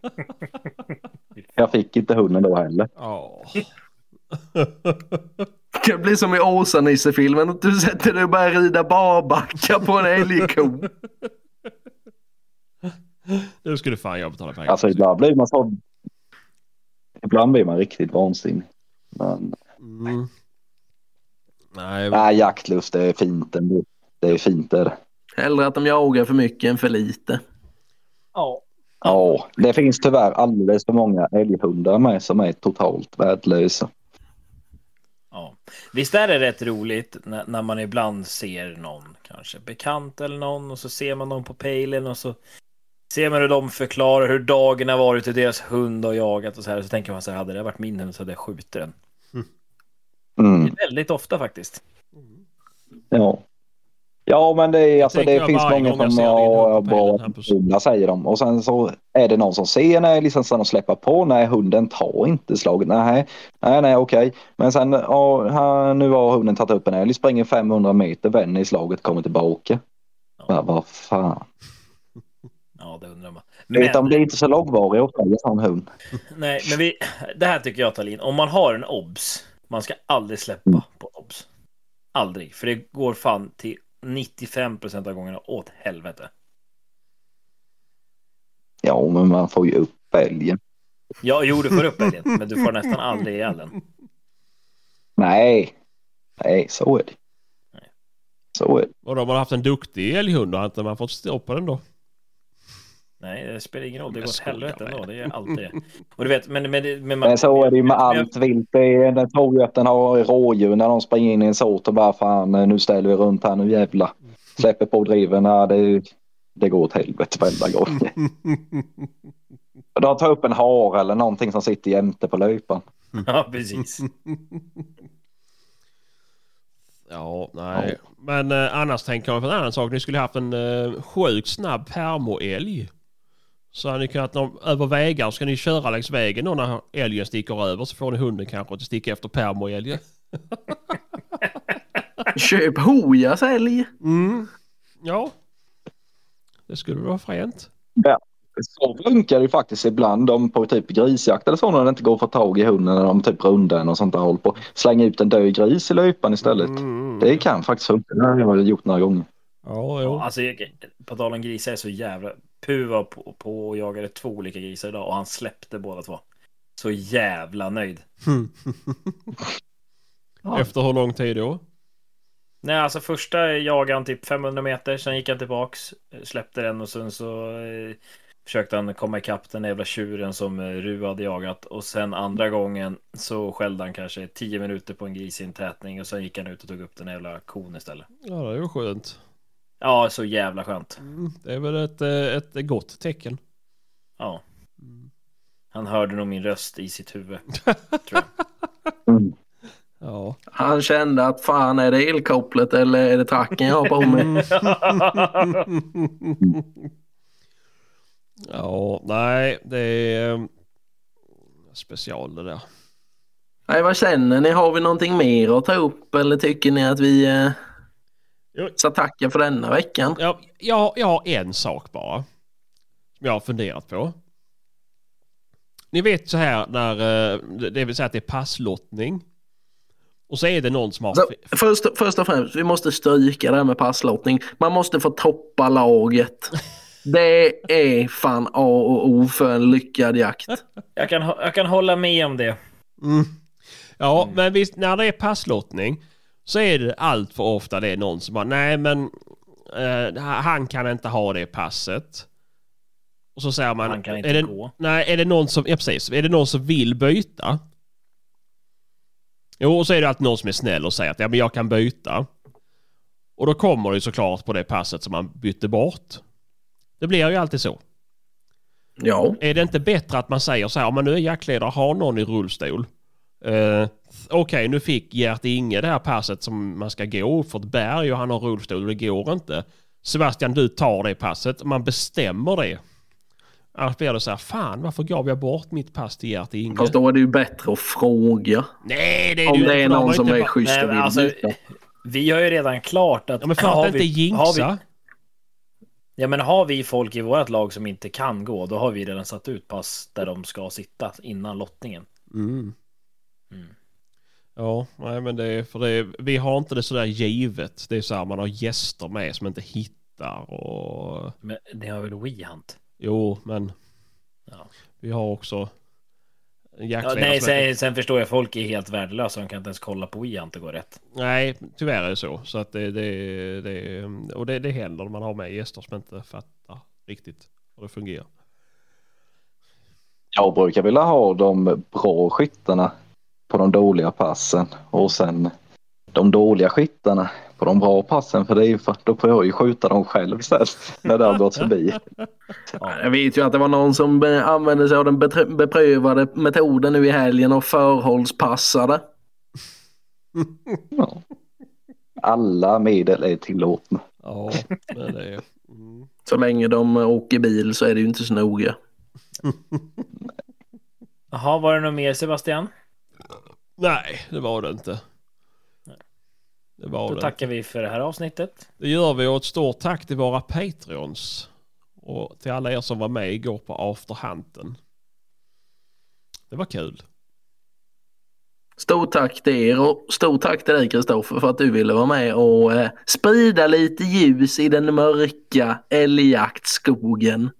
Jag fick inte hunden då heller. Ja. Det blir som i Åsa-Nisse-filmen. Du sätter dig och börjar rida barbacka på en älgko. Nu skulle fan jag betala pengar. Alltså ibland blir man så. Ibland blir man riktigt vansinnig. Men Mm. Nej, nej, jaktlust det är fint ändå. Det är fint det. Hellre att de jagar för mycket än för lite. Ja. Ja, det finns tyvärr alldeles för många älghundar med som är totalt värdelösa. ja. Visst är det rätt roligt när, när man ibland ser någon, kanske bekant eller någon, och så ser man någon på pejlen och så ser man hur de förklarar hur dagen har varit, hur deras hund har jagat och så här. Och så tänker man så här, hade det varit min hund så hade jag skjutit den. Mm, Väldigt ofta faktiskt. ja. Ja, men det, är, alltså, det finns många som har bra hundar säger de. Och sen så är det någon som ser en älg, sen ska de släppa på. Nej, hunden tar inte slaget. Nej, nej, nej okej. Men sen, ja, här, nu har hunden tagit upp en älg, springer 500 meter, vänder i slaget, kommer tillbaka. Ja, vad fan. Ja, det undrar man. Men, blir inte så långvariga ofta, en sån hund. nej, men vi, det här tycker jag Talin, om man har en obs, man ska aldrig släppa Mm. på obs. Aldrig, för det går fan till 95% av gångerna åt helvete. Ja, men man får ju upp älgen. Ja, jo, du får upp älgen, men du får nästan aldrig ihjäl den. Nej, nej, så är det. Nej. Så är det. Och då har man haft en duktig älghund och inte man fått stoppa den då? Nej, det spelar ingen roll. Det går åt helvete ändå. Det är alltid det. Och du vet, men... men, men, man, så är det ju med allt vilt. Det Den tror ju att den har rådjur när de springer in i en såt och bara fan nu ställer vi runt här nu jävla. Släpper på driven. Ja, det, det går åt helvete varenda gång. De tar upp en hare eller någonting som sitter jämte på löpan. Ja, precis. Ja, nej. Men eh, annars tänker jag på en annan sak. Ni skulle haft en eh, sjukt snabb permoälg. Så hade ni kunnat, över vägar ska ni köra längs vägen då när älgen sticker över så får ni hunden kanske att sticka efter permoälgen. Köp Hojas älg. Mm. Ja. Det skulle vara fränt. Så funkar det ju faktiskt ibland om på typ grisjakt eller så när det inte går att få tag i hunden när de typ rundar och sånt där håller på. Slänga ut en död gris i löpan istället. Mm. Det kan faktiskt funka. Det har jag gjort några gånger. Ja, Ja, jo. alltså, jag- på tal om grisar är så jävla... Pu var på, på och jagade två olika grisar idag och han släppte båda två. Så jävla nöjd. Efter hur lång tid då? Nej, alltså första jagade han typ 500 meter, sen gick han tillbaks, släppte den och sen så eh, försökte han komma ikapp den jävla tjuren som eh, Ru hade jagat och sen andra gången så skällde han kanske 10 minuter på en grisintätning och sen gick han ut och tog upp den jävla kon istället. Ja, det ju skönt. Ja, så jävla skönt. Mm. Det är väl ett, eh, ett gott tecken. Ja, Mm. han hörde nog min röst i sitt huvud. Tror jag. Mm. Ja. Han kände att fan är det elkopplet eller är det tracken jag har på mig? ja, nej, det är eh, special det där. Nej, vad känner ni? Har vi någonting mer att ta upp eller tycker ni att vi ska tacka för denna veckan? Ja, jag, jag har en sak bara. Som jag har funderat på. Ni vet så här när eh, det vill säga att det är passlottning. Och så är det någon som har... Så, först, först och främst, vi måste stryka det här med passlottning. Man måste få toppa laget. Det är fan A och O för en lyckad jakt. Jag kan, jag kan hålla med om det. Mm. Ja, men visst, när det är passlottning så är det allt för ofta det är någon som bara nej men eh, han kan inte ha det passet. Och så säger man, Han kan inte är det, gå. nej, är det någon som, ja precis, är det någon som vill byta? Jo, och så är det alltid någon som är snäll och säger att ja, men jag kan byta. Och då kommer det såklart på det passet som man bytte bort. Det blir ju alltid så. Ja, Är det inte bättre att man säger så här, men nu är jaktledare, har någon i rullstol. Uh, Okej, nu fick Gert Inge det här passet som man ska gå för ett berg och han har rullstol och det går inte. Sebastian, du tar det passet. Man bestämmer det. Annars blir det så här, fan varför gav jag bort mitt pass till Gert Inge? fast då är det ju bättre att fråga. Nej, det är Om det inte, är någon som är schysst och vill alltså. Vi har ju redan klart att... Ja, men för har att inte vi- har vi- jinxa. Ja men har vi folk i vårt lag som inte kan gå, då har vi redan satt ut pass där de ska sitta innan lottningen. Mm. Mm. Ja, nej men det är för det, vi har inte det sådär givet. Det är så här, man har gäster med som inte hittar och Men det har väl WeHunt? jo, men Ja. vi har också Ja, nej, sen, sen förstår jag folk är helt värdelösa, de kan inte ens kolla på WeHunt och gå rätt. Nej, tyvärr är det så. så att det, det, det, och det, det händer när man har med gäster som inte fattar riktigt hur det fungerar. Jag brukar vilja ha de bra skyttarna på de dåliga passen och sen de dåliga skyttarna på de bra passen för det är ju för då får jag ju skjuta dem själv sen när det har gått förbi. Jag vet ju att det var någon som eh, använde sig av den beprövade metoden nu i helgen och förhållspassade. Ja. Alla medel är tillåtna. Ja, det är... Mm. Så länge de åker bil så är det ju inte så noga. Jaha, var det något mer Sebastian? Nej, det var det inte. Det var Då det. tackar vi för det här avsnittet. Det gör vi och ett stort tack till våra Patreons. Och till alla er som var med igår på Afterhunten. Det var kul. Stort tack till er och stort tack till dig Kristoffer för att du ville vara med och eh, sprida lite ljus i den mörka älgjaktskogen.